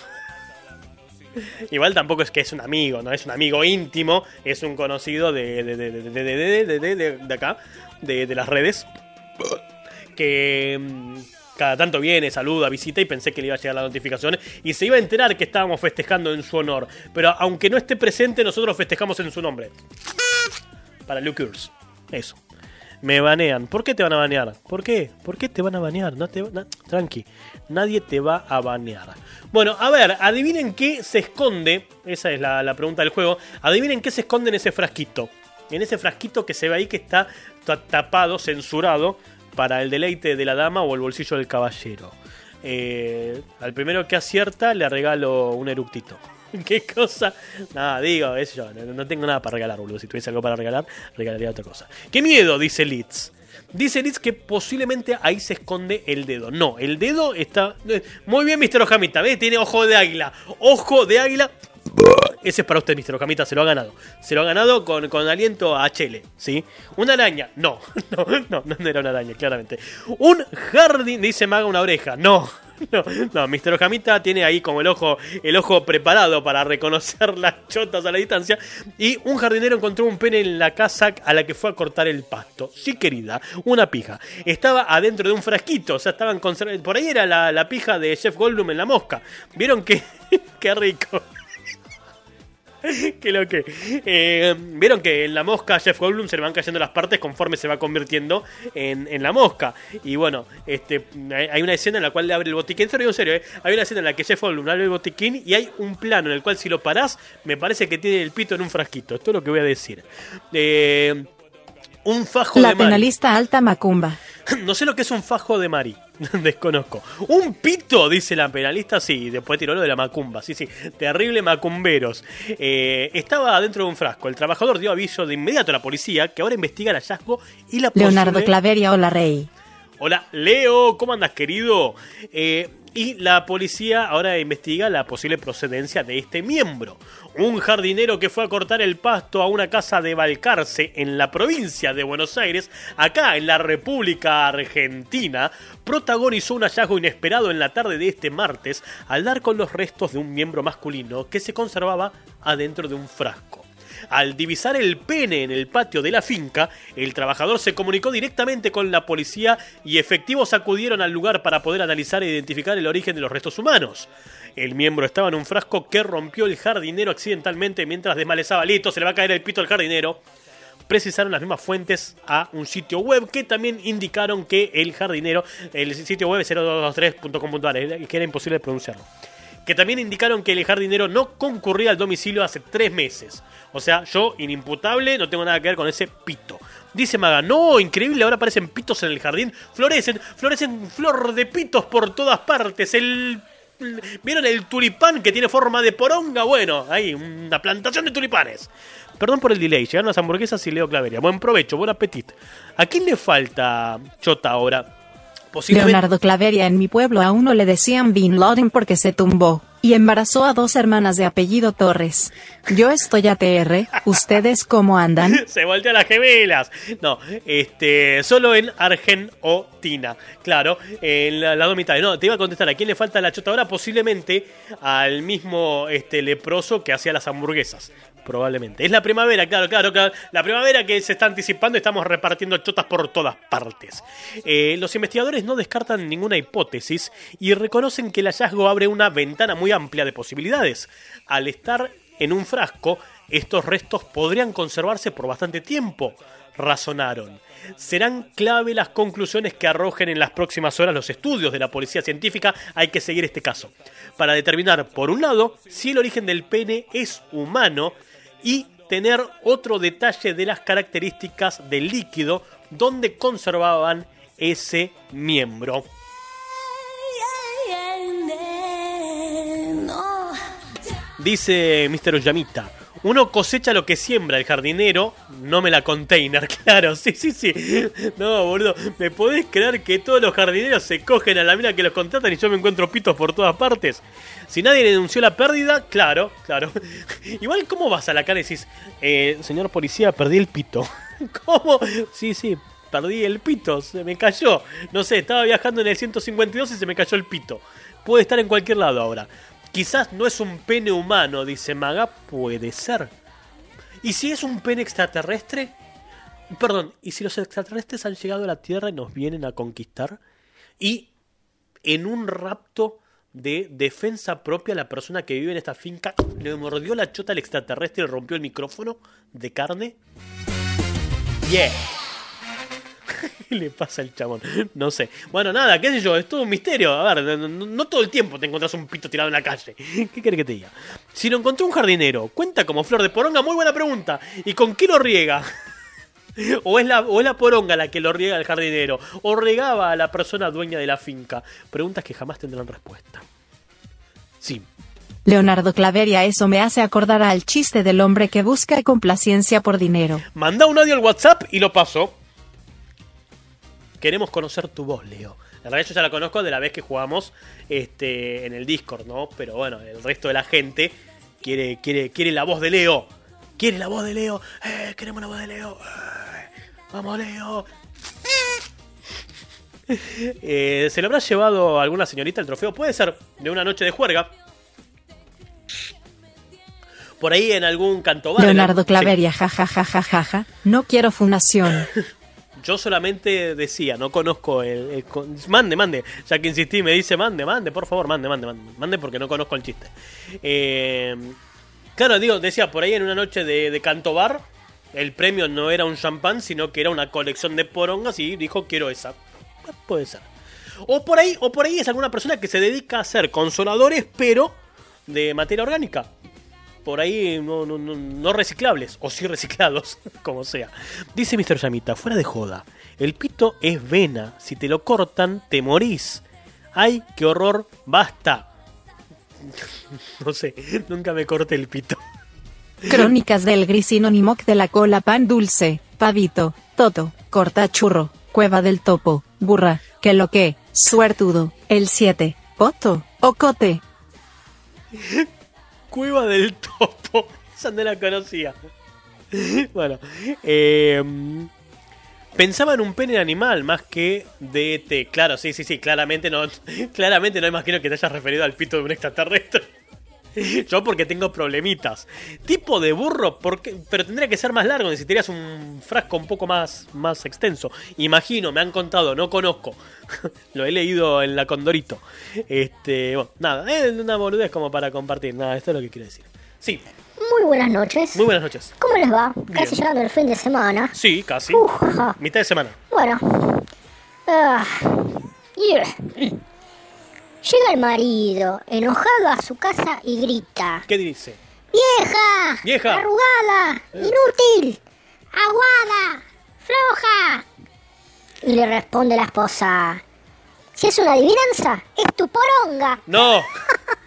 Igual tampoco es que es un amigo, no es un amigo íntimo, es un conocido de, de, de, acá, de, las redes, que mm, cada tanto viene, saluda, visita y pensé que le iba a llegar la notificación y se iba a enterar que estábamos festejando en su honor. Pero aunque no esté presente, nosotros festejamos en su nombre. Para Luke Kurz. Eso. Me banean. ¿Por qué te van a banear? ¿Por qué? ¿Por qué te van a banear? No te, tranqui. Nadie te va a banear. Bueno, a ver, adivinen qué se esconde. Esa es la, pregunta del juego. Adivinen qué se esconde en ese frasquito. En ese frasquito que se ve ahí que está ta- tapado, censurado, para el deleite de la dama o el bolsillo del caballero. Eh, al primero que acierta le regalo un eructito. ¿Qué cosa? Nada, digo, eso yo. No, no tengo nada para regalar, boludo. Si tuviese algo para regalar, regalaría otra cosa. ¡Qué miedo! Dice Litz. Dice Litz que posiblemente ahí se esconde el dedo. No, el dedo está. eh, Muy bien, Mr. Ojamita. ¿Ves? Tiene ojo de águila. Ojo de águila. Ese es para usted, Mr. Ojamita. Se lo ha ganado. Se lo ha ganado con, con aliento a Chele. ¿Sí? ¿Una araña? No. No, no, no era una araña, claramente. Un jardín. Dice Maga una oreja. No. No, no, Mr. Ojamita tiene ahí como el ojo, el ojo preparado para reconocer las chotas a la distancia. Y un jardinero encontró un pene en la casa a la que fue a cortar el pasto. Sí, querida, una pija. Estaba adentro de un frasquito, o sea, estaban. Por ahí era la, la pija de Jeff Goldblum en la mosca. ¿Vieron qué? qué rico. que lo que. Eh, Vieron que en la mosca Jeff Goldblum se le van cayendo las partes conforme se va convirtiendo en, en la mosca. Y bueno, este hay hay una escena en la cual le abre el botiquín. Serio, en serio, ¿eh? Hay una escena en la que Jeff Goldblum abre el botiquín y hay un plano en el cual si lo parás, me parece que tiene el pito en un frasquito. Esto es lo que voy a decir. Eh, un fajo La de Mari. penalista alta Macumba. No sé lo que es un fajo de Mari. Desconozco. Un pito, dice la penalista. Sí, después tiró lo de la macumba. Sí, sí. Terrible macumberos. Eh, estaba dentro de un frasco. El trabajador dio aviso de inmediato a la policía que ahora investiga el hallazgo y la Leonardo posible- Claveria Hola Rey. Hola, Leo, ¿cómo andas, querido? Eh, y la policía ahora investiga la posible procedencia de este miembro. Un jardinero que fue a cortar el pasto a una casa de Balcarce en la provincia de Buenos Aires, acá en la República Argentina, protagonizó un hallazgo inesperado en la tarde de este martes al dar con los restos de un miembro masculino que se conservaba adentro de un frasco. Al divisar el pene en el patio de la finca, el trabajador se comunicó directamente con la policía y efectivos acudieron al lugar para poder analizar e identificar el origen de los restos humanos. El miembro estaba en un frasco que rompió el jardinero accidentalmente mientras desmalezaba. Listo, se le va a caer el pito al jardinero. Precisaron las mismas fuentes a un sitio web que también indicaron que el jardinero, el sitio web es 023.com.ar, que era imposible pronunciarlo que también indicaron que el jardinero no concurría al domicilio hace tres meses. O sea, yo, inimputable, no tengo nada que ver con ese pito. Dice Maga, no, increíble, ahora aparecen pitos en el jardín. Florecen, florecen flor de pitos por todas partes. El... ¿Vieron el tulipán que tiene forma de poronga? Bueno, ahí, una plantación de tulipanes. Perdón por el delay, llegaron las hamburguesas y Leo Claveria. Buen provecho, buen apetito. ¿A quién le falta Chota ahora? Leonardo Claveria en mi pueblo a uno le decían Bin Laden porque se tumbó y embarazó a dos hermanas de apellido Torres. Yo estoy ATR, ¿ustedes cómo andan? Se voltean las gemelas. No, este, solo en Argentina. Claro, en la, las dos. No, te iba a contestar, ¿a quién le falta la chota ahora? Posiblemente al mismo este, leproso que hacía las hamburguesas. Probablemente. Es la primavera, claro, claro, claro. La primavera que se está anticipando, estamos repartiendo chotas por todas partes. Eh, los investigadores no descartan ninguna hipótesis y reconocen que el hallazgo abre una ventana muy amplia de posibilidades. Al estar en un frasco, estos restos podrían conservarse por bastante tiempo, razonaron. Serán clave las conclusiones que arrojen en las próximas horas los estudios de la policía científica. Hay que seguir este caso. Para determinar, por un lado, si el origen del pene es humano y tener otro detalle de las características del líquido donde conservaban ese miembro. Dice Mr. Oyamita. Uno cosecha lo que siembra el jardinero, no me la container, claro, sí, sí, sí. No, boludo, ¿me podés creer que todos los jardineros se cogen a la mina que los contratan y yo me encuentro pitos por todas partes? Si nadie denunció la pérdida, claro, claro. Igual, ¿cómo vas a la cara y decís, eh, señor policía, perdí el pito? ¿Cómo? Sí, sí, perdí el pito, se me cayó. No sé, estaba viajando en el 152 y se me cayó el pito. Puede estar en cualquier lado ahora. Quizás no es un pene humano, dice Maga, puede ser. ¿Y si es un pene extraterrestre? Perdón, ¿y si los extraterrestres han llegado a la Tierra y nos vienen a conquistar? Y en un rapto de defensa propia, la persona que vive en esta finca le mordió la chota al extraterrestre y rompió el micrófono de carne. Yeah. ¿Qué le pasa al chabón? No sé. Bueno, nada, qué sé yo, es todo un misterio. A ver, no, todo el tiempo te encontrás un pito tirado en la calle. ¿Qué querés que te diga? Si lo encontró un jardinero, ¿cuenta como flor de poronga? Muy buena pregunta. ¿Y con qué lo riega? O es, la, o es la poronga la que lo riega el jardinero, o regaba a la persona dueña de la finca. Preguntas que jamás tendrán respuesta. Sí, Leonardo Claveria, eso me hace acordar al chiste del hombre que busca complacencia por dinero. Manda un audio al WhatsApp y lo paso. Queremos conocer tu voz, Leo. La verdad yo ya la conozco de la vez que jugamos este, en el Discord, ¿no? Pero bueno, el resto de la gente quiere, quiere, quiere la voz de Leo. Quiere la voz de Leo. Eh, queremos la voz de Leo. Eh, vamos, Leo. Eh, ¿Se lo habrá llevado alguna señorita el trofeo? Puede ser de una noche de juerga. Por ahí en algún canto bar, Leonardo sí. Claveria, jajajajajaja. No quiero fundación. Yo solamente decía, no conozco el, Mande, mande. Ya que insistí, me dice mande, mande, por favor, mande, mande, mande. Mande porque no conozco el chiste. Eh, claro, digo, decía, por ahí en una noche de, de canto bar, el premio no era un champán, sino que era una colección de porongas y dijo, quiero esa. Puede ser. O por ahí, o por ahí es alguna persona que se dedica a hacer consoladores, pero de materia orgánica. Por ahí no, no, no, reciclables, o sí reciclados, como sea. Dice Mr. Yamita, fuera de joda, el pito es vena, si te lo cortan, te morís. Ay, qué horror, basta. No sé, nunca me corté el pito. Crónicas del grisino Nimoc de la cola pan dulce, pavito, toto, corta churro, cueva del topo, burra, que lo que, suertudo, el 7, poto, ocote. Cueva del Topo. Esa no la conocía. Bueno, eh, pensaba en un pene animal más que de ET. Claro, sí, sí, sí, claramente no, claramente no imagino que te hayas referido al pito de un extraterrestre. Yo porque tengo problemitas. Tipo de burro, porque, pero tendría que ser más largo, necesitarías un frasco un poco más, más extenso. Imagino, me han contado, no conozco. Lo he leído en la Condorito. Este, bueno, nada, es una boludez como para compartir. Nada, esto es lo que quiero decir. Sí, Muy buenas noches. muy buenas noches. ¿Cómo les va? Bien. Casi llegando el fin de semana. Sí, casi. Uf. Mitad de semana. Bueno. Ah, yeah. Llega el marido, enojado a su casa y grita. ¿Qué dice? ¡Vieja! ¡Vieja! ¡Arrugada! ¡Inútil! ¡Aguada! ¡Floja! Y le responde la esposa. Si es una adivinanza, es tu poronga. No,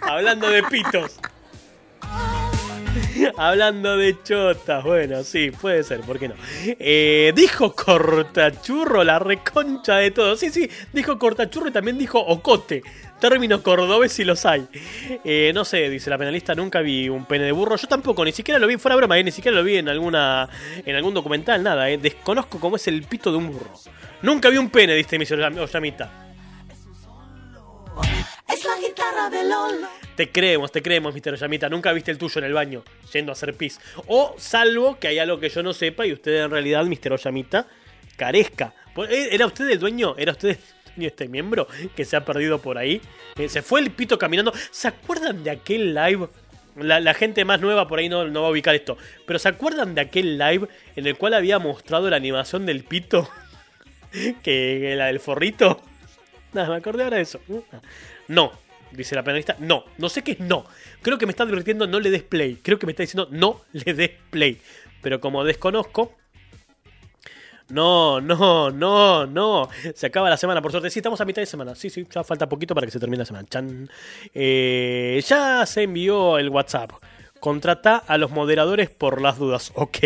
hablando de pitos. Hablando de chotas, bueno, sí, puede ser, ¿por qué no? Eh, dijo cortachurro, la reconcha de todo. Sí, sí, dijo cortachurro y también dijo ocote. Términos cordobeses si los hay. Eh, no sé, dice la penalista, nunca vi un pene de burro. Yo tampoco, ni siquiera lo vi, fuera broma, eh, ni siquiera lo vi en alguna en algún documental, nada. eh. Desconozco cómo es el pito de un burro. Nunca vi un pene, dice mi Oyamita. Es la guitarra de Lolo. Te creemos, te creemos, Mr. Yamita. Nunca viste el tuyo en el baño, yendo a hacer pis. O salvo que hay algo que yo no sepa y usted en realidad, Mr. Yamita, carezca. Pues, ¿eh, ¿Era usted el dueño? ¿Era usted de este miembro que se ha perdido por ahí? Eh, se fue el pito caminando. ¿Se acuerdan de aquel live? La, gente más nueva por ahí no, no va a ubicar esto. Pero ¿se acuerdan de aquel live en el cual había mostrado la animación del pito? que, que la del forrito. Nada, me acordé ahora de eso. No, dice la penalista. No, no sé qué es no. Creo que me está advirtiendo no le des play. Creo que me está diciendo no le des play. Pero como desconozco. No, no, no, no. Se acaba la semana, por suerte. Sí, estamos a mitad de semana. Sí, sí, ya falta poquito para que se termine la semana. Chan. Eh, ya se envió el WhatsApp. Contrata a los moderadores por las dudas. Ok.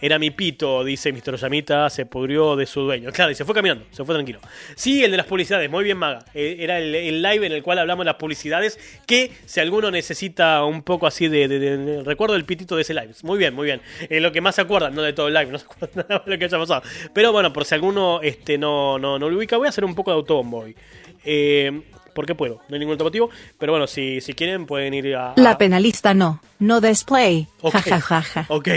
Era mi pito, dice Mr. Yamita, se pudrió de su dueño. Claro, y se fue caminando, se fue tranquilo. Sí, el de las publicidades, muy bien, Maga. Eh, Era el, live en el cual hablamos de las publicidades. Que si alguno necesita un poco así de, Recuerdo el pitito de ese live. Muy bien, muy bien. Eh, lo que más se acuerdan, no de todo el live, no se acuerdan nada de lo que haya pasado. Pero bueno, por si alguno este, no, no, no lo ubica, voy a hacer un poco de autobombo hoy. Eh, porque puedo, no hay ningún otro motivo. Pero bueno, si, si quieren, pueden ir a. a- La penalista no, no display. Ok. Ja ja ja ja. Ok.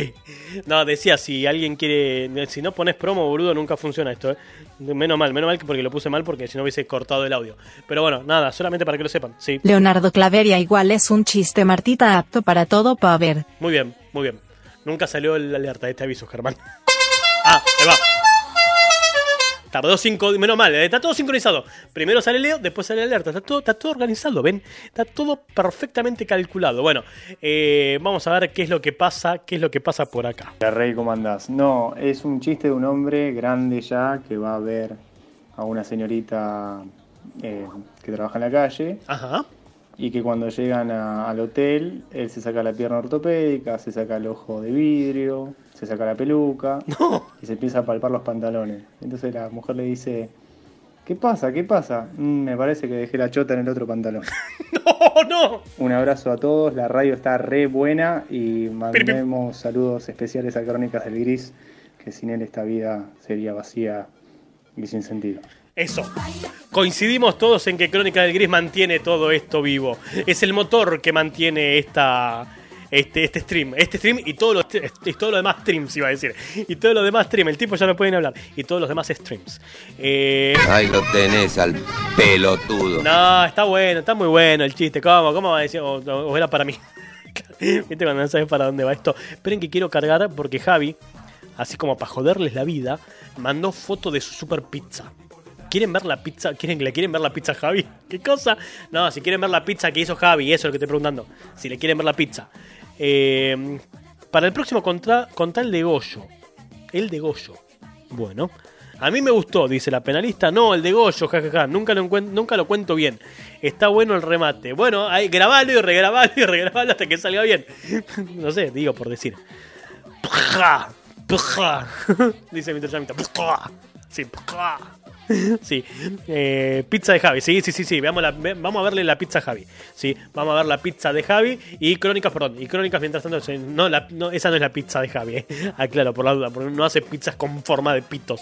No, decía, si alguien quiere. Si no pones promo, boludo, nunca funciona esto, ¿eh? Menos mal, menos mal que porque lo puse mal, porque si no hubiese cortado el audio. Pero bueno, nada, solamente para que lo sepan. Sí. Leonardo Claveria igual es un chiste Martita apto para todo pa' ver. Muy bien, muy bien. Nunca salió el alerta de este aviso, Germán. Ah, ahí va. Tardó cinco, menos mal, eh, está todo sincronizado. Primero sale Leo, después sale alerta. Está todo, está todo organizado, ven. Está todo perfectamente calculado. Bueno, eh, vamos a ver qué es lo que pasa, qué es lo que pasa por acá. La Rey, ¿cómo andás? No, es un chiste de un hombre grande ya que va a ver a una señorita eh, que trabaja en la calle Ajá. Y que cuando llegan a- al hotel él se saca la pierna ortopédica, se saca el ojo de vidrio, se saca la peluca y se empieza a palpar los pantalones. Entonces la mujer le dice, ¿qué pasa? ¿Qué pasa? "Mm, me parece que dejé la chota en el otro pantalón. ¡Oh, no! Un abrazo a todos, la radio está re buena y mandemos saludos especiales a Crónicas del Gris, que sin él esta vida sería vacía y sin sentido. Eso. Coincidimos todos en que Crónica del Gris mantiene todo esto vivo. Es el motor que mantiene esta. Este, este stream, este stream y todo, lo, y todo lo demás streams, iba a decir. Y todo lo demás stream, el tipo ya no pueden hablar. Y todos los demás streams. Eh, Ahí lo tenés al pelotudo. no, está bueno, está muy bueno el chiste. ¿Cómo? ¿Cómo va a decir? O era para mí. Viste cuando no sabes para dónde va esto. Esperen que quiero cargar porque Javi, así como para joderles la vida, mandó foto de su super pizza. ¿Quieren ver la pizza? ¿Quieren le quieren ver la pizza a Javi? ¿Qué cosa? No, si quieren ver la pizza que hizo Javi, eso es lo que estoy preguntando. Si le quieren ver la pizza. Eh, para el próximo contra, contra el de Goyo. El de Goyo. Bueno. A mí me gustó, dice la penalista. No, el de Goyo, jajaja. Nunca lo, nunca lo cuento bien. Está bueno el remate. Bueno, ahí grabalo y regrabalo y regrabalo hasta que salga bien. no sé, digo por decir. Dice Mr. Yamita. Sí. Sí, eh, pizza de Javi, sí, sí, sí, sí, vamos a verle la pizza Javi, sí, vamos a ver la pizza de Javi y Crónicas, perdón, y Crónicas mientras tanto, no, esa no es la pizza de Javi, eh. aclaro por la duda, porque no hace pizzas con forma de pitos,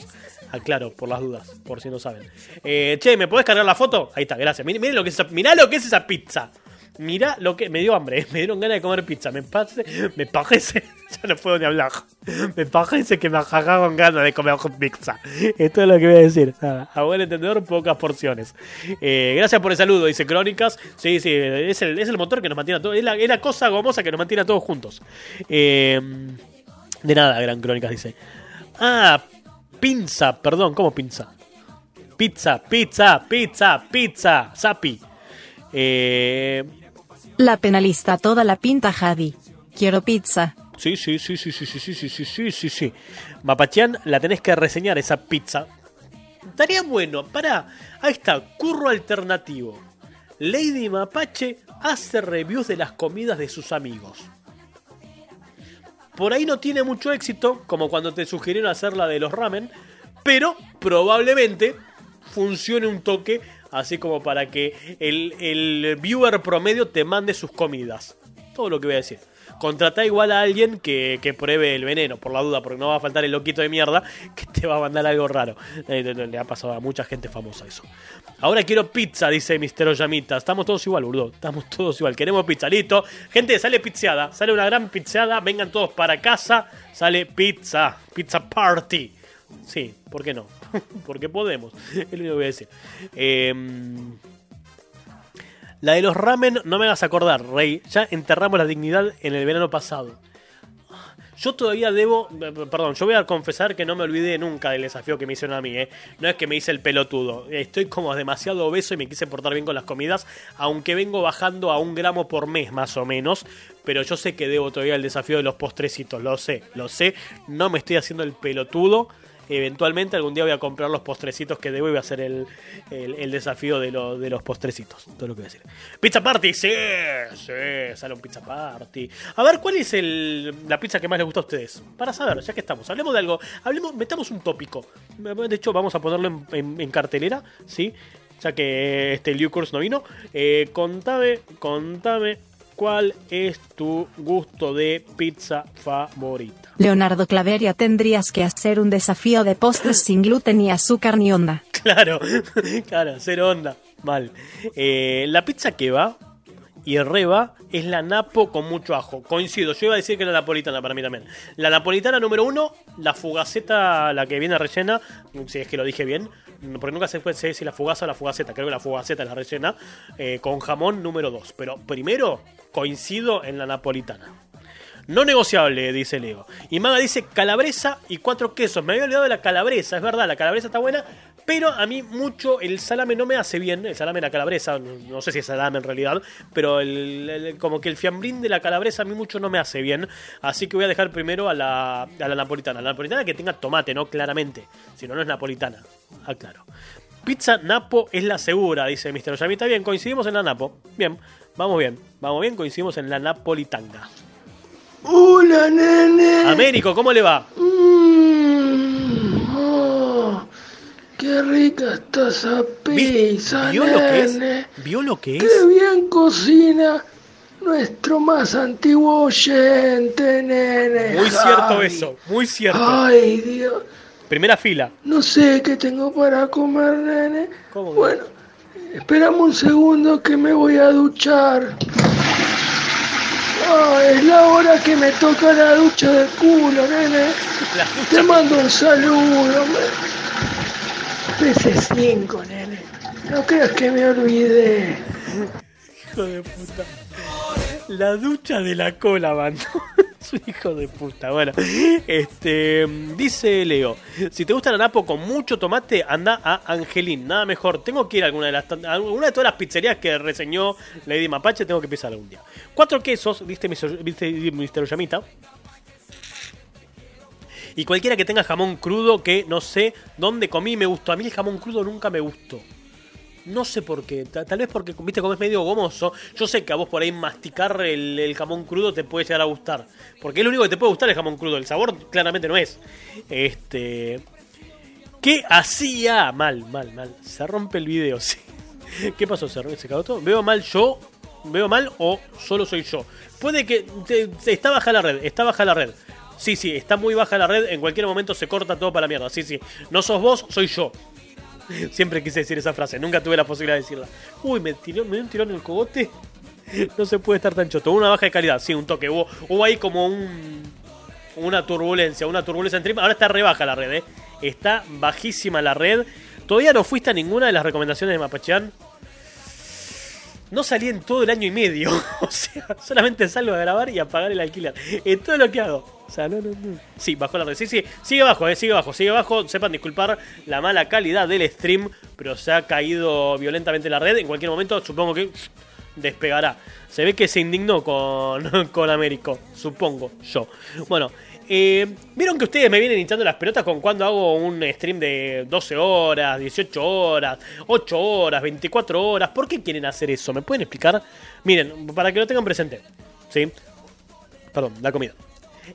aclaro por las dudas, por si no saben. Eh, che, ¿me podés cargar la foto? Ahí está, gracias, miren, miren lo que es esa, mirá lo que es esa pizza. Mirá lo que. Me dio hambre, me dieron ganas de comer pizza. Me parece. Me parece. Ya no puedo ni hablar. Me parece que me con ganas de comer pizza. Esto es lo que voy a decir. A buen entendedor, pocas porciones. Eh, gracias por el saludo, dice Crónicas. Sí, sí, es el, es el motor que nos mantiene a todos. Es la, es la cosa gomosa que nos mantiene a todos juntos. Eh, de nada, Gran Crónicas dice. Ah, pinza, perdón, ¿cómo pinza? Pizza, pizza, pizza, pizza, Zapi. Eh, La penalista toda la pinta Javi. Quiero pizza. Sí, sí, sí, sí, sí, sí, sí, sí, sí, sí, sí, sí. Mapachian, la tenés que reseñar esa pizza. Estaría bueno, pará. Ahí está, curro alternativo. Lady Mapache hace reviews de las comidas de sus amigos. Por ahí no tiene mucho éxito, como cuando te sugirieron hacer la de los ramen, pero probablemente funcione un toque, así como para que el, el viewer promedio te mande sus comidas. Todo lo que voy a decir. Contratá igual a alguien que, que pruebe el veneno, por la duda, porque no va a faltar el loquito de mierda que te va a mandar algo raro. Eh, Le, le ha pasado a mucha gente famosa eso. Ahora quiero pizza, dice Mister Oyamita. Estamos todos igual, burdo. Estamos todos igual. Queremos pizza, listo. Gente, sale pizzeada. Sale una gran pizzeada. Vengan todos para casa. Sale pizza. Pizza party. Sí, ¿por qué no? Porque podemos. Es lo único que voy a decir. Eh, la de los ramen, no me hagas acordar, Rey. Ya enterramos la dignidad en el verano pasado. Yo todavía debo, perdón, yo voy a confesar que no me olvidé nunca del desafío que me hicieron a mí, ¿eh? No es que me hice el pelotudo, estoy como demasiado obeso y me quise portar bien con las comidas, aunque vengo bajando a un gramo por mes más o menos, pero yo sé que debo todavía el desafío de los postrecitos, lo sé, lo sé, no me estoy haciendo el pelotudo, Eventualmente algún día voy a comprar los postrecitos que debo y voy a hacer el, el- desafío de, lo- de los postrecitos. Todo lo que voy a decir. Pizza Party, sí, sí, sale un Pizza Party. A ver, ¿cuál es el, la pizza que más les gusta a ustedes? Para saber, ya que estamos. Hablemos de algo, hablemos, metamos un tópico. De hecho, vamos a ponerlo en, cartelera, ¿sí? Ya que este Liu no vino. Eh, contame, contame cuál es tu gusto de pizza favorita. Leonardo Claveria tendrías que hacer un desafío de postres sin gluten ni azúcar ni onda. Claro, claro, cero onda. Mal. Eh, la pizza que va y reba es la napo con mucho ajo. Coincido, yo iba a decir que la napolitana para mí también. La napolitana número uno, la fugaceta, la que viene rellena, si es que lo dije bien, porque nunca se puede sé si la fugaza o la fugaceta, creo que la fugaceta es la rellena, eh, con jamón número dos. Pero primero, coincido en la napolitana. No negociable, dice Leo. Y Maga dice calabresa y cuatro quesos. Me había olvidado de la calabresa, es verdad, la calabresa está buena, pero a mí mucho el salame no me hace bien. El salame la calabresa, no, sé si es salame en realidad, pero el, como que el fiambrín de la calabresa a mí mucho no me hace bien. Así que voy a dejar primero a la, a la napolitana. La napolitana que tenga tomate, ¿no? Claramente. Si no, no es napolitana. Ah, claro. Pizza Napo es la segura, dice Mr. Ollami. Está bien, coincidimos en la Napo. Bien, vamos bien. Vamos bien, coincidimos en la Napolitanga. Hola, nene. Américo, ¿cómo le va? Mm, oh, qué rica está esa pizza, ¿Vio lo que es? nene. ¿Vio lo que Qué es? bien cocina nuestro más antiguo oyente, nene. Muy cierto eso, muy cierto. Ay, Dios. Primera fila. No sé qué tengo para comer, nene. ¿Cómo? Bueno, esperamos un segundo que me voy a duchar. Es la hora que me toca la ducha de culo, nene. Te mando un saludo. PC5, nene. No creas que me olvidé. Hijo de puta. La ducha de la cola, mano. Es un hijo de puta. Bueno, este dice Leo: Si te gusta la napo con mucho tomate, anda a Angelín. Nada mejor. Tengo que ir a alguna de las alguna de todas las pizzerías que reseñó Lady Mapache. Tengo que pisar algún día. Cuatro quesos, viste, Mr. Yamita. Y cualquiera que tenga jamón crudo que no sé dónde comí me gustó. A mí el jamón crudo nunca me gustó. No sé por qué. Ta- Tal vez porque, viste, como es medio gomoso. Yo sé que a vos por ahí masticar el, jamón crudo te puede llegar a gustar. Porque es lo único que te puede gustar el jamón crudo. El sabor claramente no es. Este. ¿Qué hacía? Mal, mal, mal. Se rompe el video, sí. ¿Qué pasó? ¿Se, se cagó todo? ¿Veo mal yo? ¿Veo mal o solo soy yo? Puede que. está baja la red, está baja la red. Sí, sí, está muy baja la red. En cualquier momento se corta todo para la mierda. Sí, sí. No sos vos, soy yo. Siempre quise decir esa frase, nunca tuve la posibilidad de decirla. Uy, me tiró, me dio un tirón en el cogote. No se puede estar tan choto. Una baja de calidad, sí, un toque. Hubo, hubo ahí como un. Una turbulencia, una turbulencia en. Ahora está re baja la red, eh. Está bajísima la red. ¿Todavía no fuiste a ninguna de las recomendaciones de Mapachan? No salí en todo el año y medio. O sea, solamente salgo a grabar y a pagar el alquiler. Es todo lo que hago. O. Sí, bajó la red. Sí, sí, sigue bajo, eh, sigue bajo, sigue bajo. Sepan disculpar la mala calidad del stream, pero se ha caído violentamente la red. En cualquier momento, supongo que despegará. Se ve que se indignó con, con Américo, supongo yo. Bueno, eh, vieron que ustedes me vienen hinchando las pelotas con cuando hago un stream de 12 horas, 18 horas, 8 horas, 24 horas. ¿Por qué quieren hacer eso? ¿Me pueden explicar? Miren, para que lo tengan presente. ¿Sí? Perdón, la comida.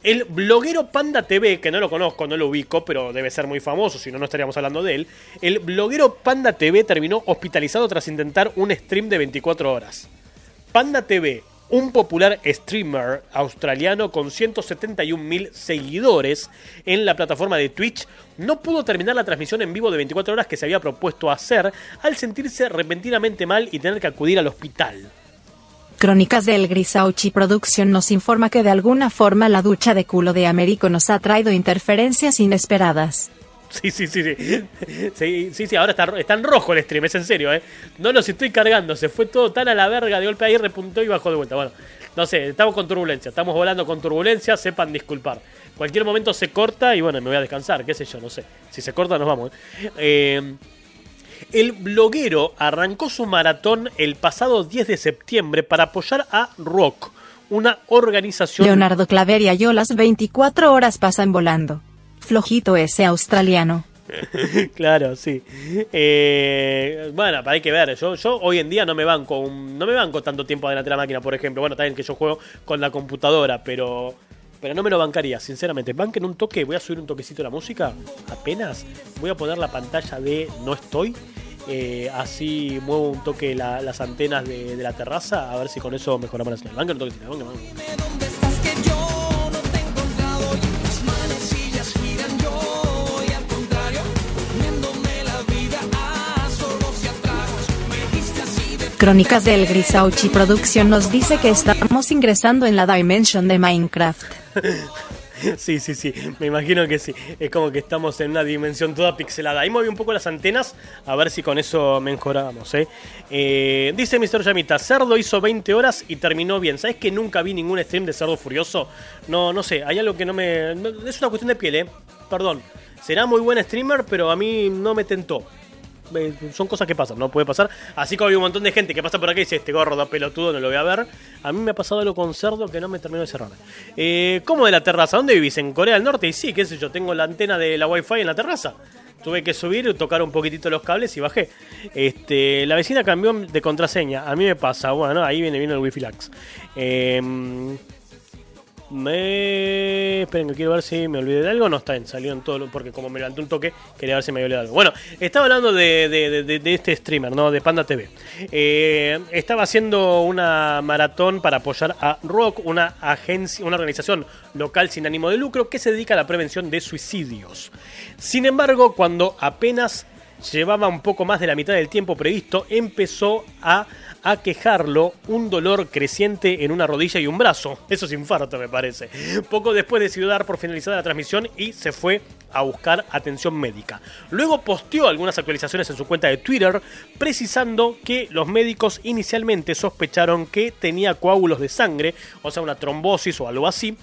El bloguero Panda TV, que no lo conozco, no lo ubico, pero debe ser muy famoso, si no, no estaríamos hablando de él. El bloguero Panda TV terminó hospitalizado tras intentar un stream de 24 horas. Panda TV, un popular streamer australiano con 171.000 seguidores en la plataforma de Twitch, no pudo terminar la transmisión en vivo de 24 horas que se había propuesto hacer al sentirse repentinamente mal y tener que acudir al hospital. Crónicas del Grisauchi Production nos informa que de alguna forma la ducha de culo de Américo nos ha traído interferencias inesperadas. Sí, sí, sí, sí. Sí, sí, ahora está, está en rojo el stream, es en serio, ¿eh? No los estoy cargando, se fue todo tan a la verga, de golpe ahí repuntó y bajó de vuelta. Bueno, no sé, estamos con turbulencia, estamos volando con turbulencia, sepan disculpar. Cualquier momento se corta y bueno, me voy a descansar, qué sé yo, no sé. Si se corta nos vamos, ¿eh? Eh, el bloguero arrancó su maratón el pasado 10 de septiembre para apoyar a Rock, una organización... Leonardo Claveria yo las 24 horas pasan volando. Flojito ese australiano. claro, sí. Eh, bueno, hay que ver. Yo, yo hoy en día no me banco un- no me banco tanto tiempo delante de la máquina, por ejemplo. Bueno, también que yo juego con la computadora, pero pero no me lo bancaría, sinceramente. Banquen un toque, voy a subir un toquecito la música, apenas. Voy a poner la pantalla de no estoy. eh, así muevo un toque la- las antenas de, la terraza, a ver si con eso mejoramos la señal. Banquen un toquecito, banquen, banquen. Crónicas del Grisauchi Production nos dice que estamos ingresando en la dimension de Minecraft. Sí, sí, sí, me imagino que sí. Es como que estamos en una dimensión toda pixelada. Ahí moví un poco las antenas, a ver si con eso mejoramos, ¿eh? Eh, dice Mr. Yamita, Cerdo hizo 20 horas y terminó bien. ¿Sabes que nunca vi ningún stream de Cerdo Furioso? No, no sé, hay algo que no me... es una cuestión de piel, ¿eh? Perdón. Será muy buen streamer, pero a mí no me tentó. Eh, Son cosas que pasan, no puede pasar. Así como hay un montón de gente que pasa por acá y dice, este gorro da pelotudo, no lo voy a ver. A mí me ha pasado algo con cerdo que no me terminó de cerrar. Eh, ¿Cómo de la terraza? ¿Dónde vivís? ¿En Corea del Norte? Y sí, qué sé yo, tengo la antena de la Wi-Fi en la terraza. Tuve que subir, tocar un poquitito los cables y bajé. Este, la vecina cambió de contraseña. A mí me pasa, bueno, ahí viene, viene el Wi-Fi Lax. Eh, me... Esperen que quiero ver si me olvidé de algo. No está bien, salió en todo. lo- Porque como me levanté un toque, quería ver si me había olvidado algo. Bueno, estaba hablando de, de- de- de- de este streamer, ¿no? De Panda TV. Eh, estaba haciendo una maratón para apoyar a Rock, una agencia, una organización local sin ánimo de lucro que se dedica a la prevención de suicidios. Sin embargo, cuando apenas llevaba un poco más de la mitad del tiempo previsto, empezó a aquejarlo un dolor creciente en una rodilla y un brazo. Eso es infarto, me parece. Poco después decidió dar por finalizada la transmisión y se fue a buscar atención médica. Luego posteó algunas actualizaciones en su cuenta de Twitter, precisando que los médicos inicialmente sospecharon que tenía coágulos de sangre, o sea, una trombosis o algo así,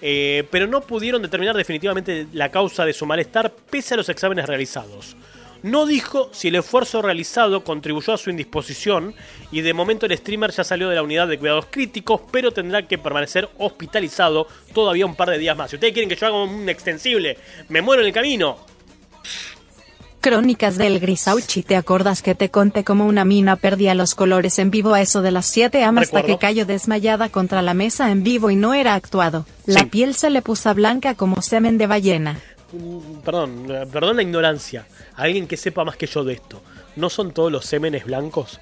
eh, pero no pudieron determinar definitivamente la causa de su malestar pese a los exámenes realizados. No dijo si el esfuerzo realizado contribuyó a su indisposición y de momento el streamer ya salió de la unidad de cuidados críticos, pero tendrá que permanecer hospitalizado todavía un par de días más. Si ustedes quieren que yo haga un extensible, me muero en el camino. Crónicas del Grisauchi, ¿te acordas que te conté cómo una mina perdía los colores en vivo a eso de las 7 am hasta que cayó desmayada contra la mesa en vivo y no era actuado? La Sí. piel se le puso blanca como semen de ballena. Perdón, eh, perdón la ignorancia. Alguien que sepa más que yo de esto. ¿No son todos los sémenes blancos?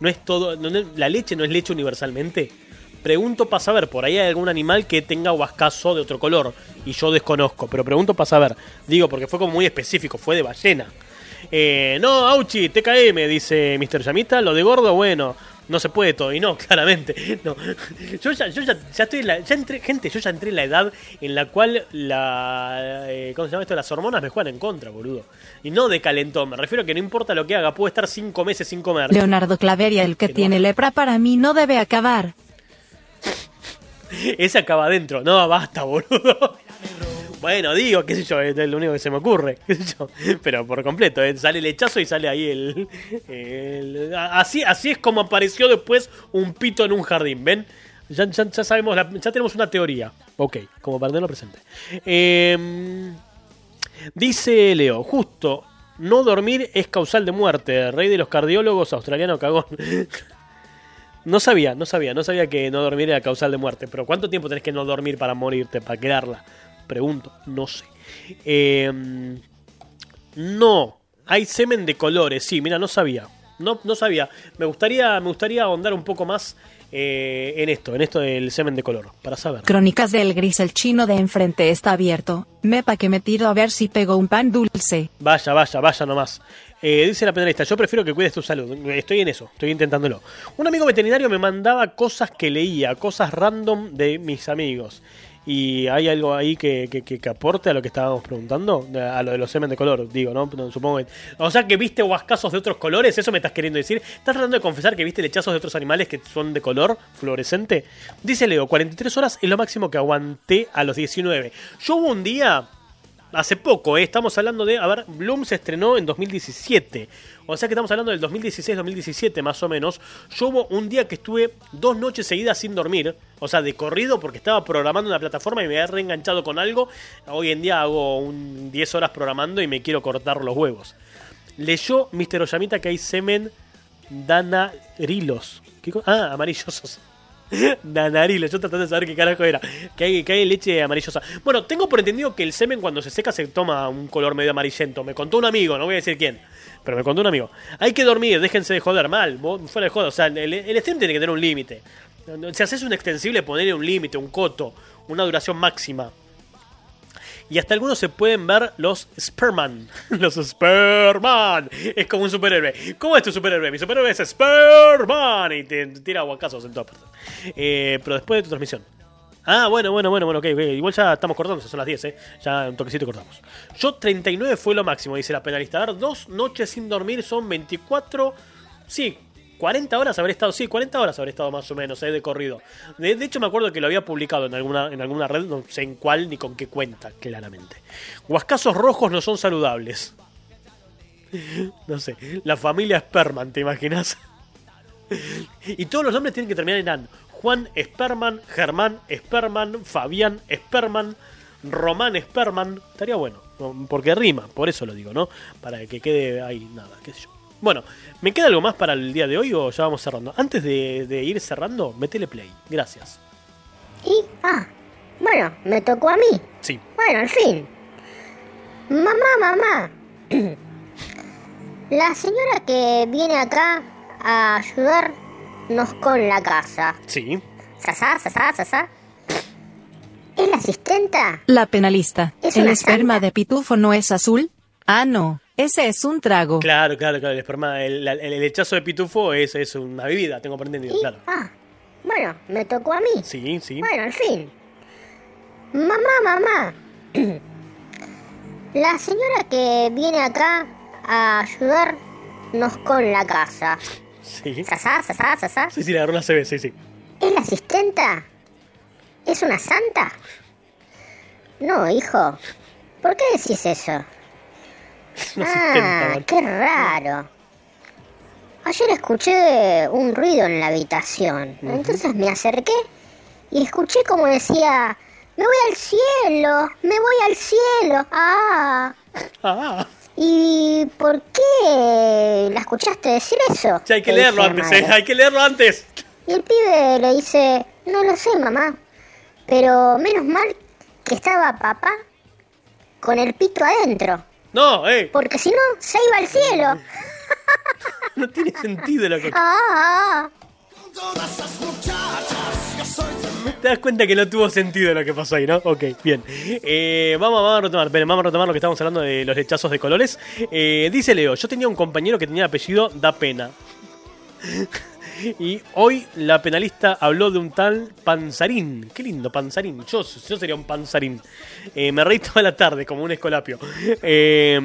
¿No es todo. ¿La leche no es leche universalmente? Pregunto para saber, por ahí hay algún animal que tenga huascazo de otro color y yo desconozco, pero pregunto para saber. Digo, porque fue como muy específico, fue de ballena. Eh, no, Auchi, TKM, dice Mr. Yamita, lo de gordo, bueno, no se puede todo. Y no, claramente, no. Yo ya, yo ya, ya estoy en la, ya entré, gente, yo ya entré en la edad en la cual la, eh, ¿cómo se llama esto? Las hormonas me juegan en contra, boludo. Y no de calentón, me refiero a que no importa lo que haga, puedo estar cinco meses sin comer. Leonardo Claveria, el que tiene lepra para mí no debe acabar. Ese acaba adentro. No, basta, boludo. Bueno, digo, qué sé yo, es lo único que se me ocurre. Pero por completo, eh, sale el hechazo y sale ahí el, el- así, así es como apareció después un pito en un jardín, ¿ven? Ya, ya- ya sabemos, la- ya tenemos una teoría. Ok, como para tenerlo presente. Em, dice Leo, justo, no dormir es causal de muerte. Rey de los cardiólogos australiano cagón. No sabía, no sabía, no sabía que no dormir era causal de muerte. Pero ¿cuánto tiempo tenés que no dormir para morirte, para quedarla? Pregunto, no sé. Eh, no, hay semen de colores, sí, mira, no sabía. No, no sabía. Me gustaría, me gustaría ahondar un poco más eh, en esto, en esto del semen de color, para saber. Crónicas del Gris, el chino de enfrente está abierto. Mepa que me tiro a ver si pego un pan dulce. Vaya, vaya, vaya nomás. Eh, dice la penalista, yo prefiero que cuides tu salud. Estoy en eso, estoy intentándolo. Un amigo veterinario me mandaba cosas que leía, cosas random de mis amigos. ¿Y hay algo ahí que, que- que- que aporte a lo que estábamos preguntando? A lo de los semen de color, digo, ¿no? Supongo que... O sea, que viste huascazos de otros colores, ¿eso me estás queriendo decir? ¿Estás tratando de confesar que viste lechazos de otros animales que son de color fluorescente? Dice Leo, 43 horas es lo máximo que aguanté a los 19. Yo hubo un día hace poco, ¿eh? estamos hablando de, a ver, Bloom se estrenó en 2017, o sea que estamos hablando del 2016-2017 más o menos. Yo hubo un día que estuve dos noches seguidas sin dormir, o sea, de corrido porque estaba programando una plataforma y me había reenganchado con algo. Hoy en día hago un 10 horas programando y me quiero cortar los huevos. Leyó Mr. Oyamita que hay semen danarilos. ¿Qué co- ah, amarillosos. Danarilos, yo tratando de saber qué carajo era. Que hay, que hay leche amarillosa. Bueno, tengo por entendido que el semen cuando se seca se toma un color medio amarillento. Me contó un amigo, no voy a decir quién. Pero me contó un amigo. Hay que dormir, déjense de joder mal. Fuera de joder. O sea, el, el stream tiene que tener un límite. Si haces un extensible, ponerle un límite, un coto, una duración máxima. Y hasta algunos se pueden ver los Sperman. Los Sperman. Es como un superhéroe. ¿Cómo es tu superhéroe? Mi superhéroe es Sperman. Y te tira aguacazos en todas partes. Eh, pero después de tu transmisión. Ah, bueno, bueno, bueno, bueno, ok, ok. Igual ya estamos cortando, son las 10, ¿eh? Ya un toquecito cortamos. Yo 39 fue lo máximo, dice la penalista. A ver, dos noches sin dormir son 24... Sí, 40 horas habré estado, sí, 40 horas habré estado más o menos, ¿eh? De corrido. De, hecho me acuerdo que lo había publicado en alguna, en alguna red, no sé en cuál ni con qué cuenta, claramente. Huascazos rojos no son saludables. No sé, la familia Sperman, ¿te imaginas? Y todos los nombres tienen que terminar en an. Juan Sperman, Germán Sperman, Fabián Sperman, Román Sperman. Estaría bueno, ¿no? porque rima, por eso lo digo, ¿no? Para que quede ahí nada, qué sé yo. Bueno, ¿me queda algo más para el día de hoy o ya vamos cerrando? Antes de, de ir cerrando, metele play. Gracias. Y, ah, bueno, me tocó a mí. Sí. Bueno, al fin. Mamá, mamá. La señora que viene acá a ayudarnos con la casa. Sí. Sasá, sasá, sasá. ¿Es la asistenta? La penalista. Es ¿El esperma de pitufo no es azul? Ah, no. Ese es un trago. Claro, claro, claro. El, esperma, el, el- el hechazo de pitufo es, es una bebida, tengo por entendido, claro. Ah, bueno, me tocó a mí. Sí, sí. Bueno, al fin. Mamá, mamá. La señora que viene acá a ayudarnos con la casa. Sí. Sasá, sasá, sasá. Sí, sí, la rola se ve, sí, sí. ¿Es la asistenta? ¿Es una santa? No, hijo. ¿Por qué decís eso? Asistenta, Ah, qué raro. Ayer escuché un ruido en la habitación. Entonces me acerqué y escuché como decía, me voy al cielo, me voy al cielo. Ah. Ah. ¿Y por qué la escuchaste decir eso? Sí, hay que Le leerlo antes. ¿eh? Hay que leerlo antes. Y el pibe le dice, no lo sé, mamá, pero menos mal que estaba papá con el pito adentro, No, eh. porque si no, se iba al cielo. No tiene sentido lo que. Ah, Te das cuenta que no tuvo sentido lo que pasó ahí, ¿no? Ok, bien. Eh, vamos, vamos a retomar, vamos a retomar lo que estábamos hablando de los lechazos de colores. Eh, dice Leo, yo tenía un compañero que tenía apellido Da Pena. Y hoy la penalista habló de un tal Panzarín. Qué lindo, Panzarín. Yo, sería un Panzarín. Eh, me reí toda la tarde como un escolapio. Eh,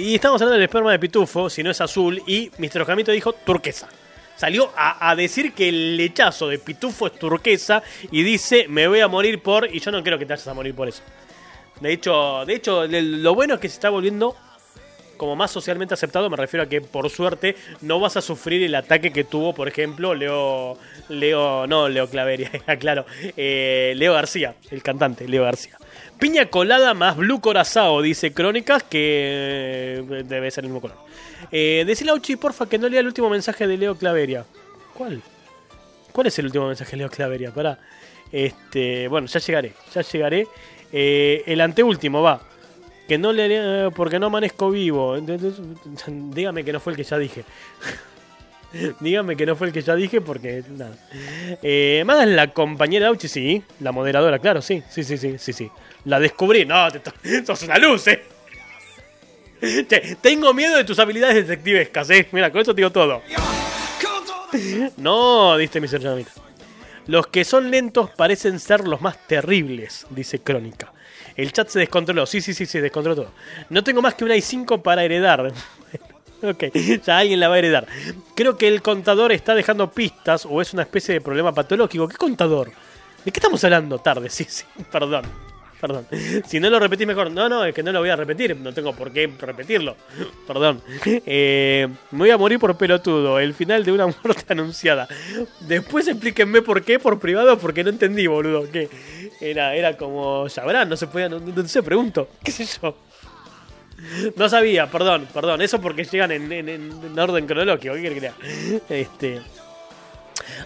y estamos hablando del esperma de pitufo, si no es azul. Y Mr. Ojamito dijo turquesa. Salió a, decir que el lechazo de pitufo es turquesa. Y dice, me voy a morir por... Y yo no creo que te vayas a morir por eso. De hecho, de hecho lo bueno es que se está volviendo como más socialmente aceptado, me refiero a que por suerte no vas a sufrir el ataque que tuvo, por ejemplo, Leo, Leo, no Leo Claveria, claro, eh, Leo García, el cantante, Leo García. Piña colada más blue corazao, dice Crónicas, que eh, debe ser el mismo color. Eh, decile Uchi, porfa, que no lea el último mensaje de Leo Claveria. ¿Cuál? ¿Cuál es el último mensaje de Leo Claveria? Pará. Este, bueno, ya llegaré, ya llegaré. Eh, el anteúltimo va. Que no le eh, porque no amanezco vivo. Entonces, dígame que no fue el que ya dije. dígame que no fue el que ya dije porque nada. Eh, más la compañera Auchi, sí, la moderadora, claro, sí, sí, sí, sí, sí, sí. La descubrí, no, te sos una luz, eh. Che, tengo miedo de tus habilidades detectivescas, eh. Mira, con eso te digo todo. No, dice mi señorita. Los que son lentos parecen ser los más terribles, dice Crónica. El chat se descontroló. Sí, sí, sí, se descontroló todo. No tengo más que una i5 para heredar. ok, ya alguien la va a heredar. Creo que el contador está dejando pistas o es una especie de problema patológico. ¿Qué contador? ¿De qué estamos hablando? Tarde, sí, sí, perdón. Perdón. Si no lo repetís mejor. No, no, es que no lo voy a repetir. No tengo por qué repetirlo. Perdón. Eh, me voy a morir por pelotudo. El final de una muerte anunciada. Después explíquenme por qué, por privado, porque no entendí, boludo. Que era, era como. Sabrán, no se podía. No, no sé, pregunto. ¿Qué sé yo? No sabía, perdón, perdón. Eso porque llegan en, en- en orden cronológico. ¿Qué quiere que lea? Este.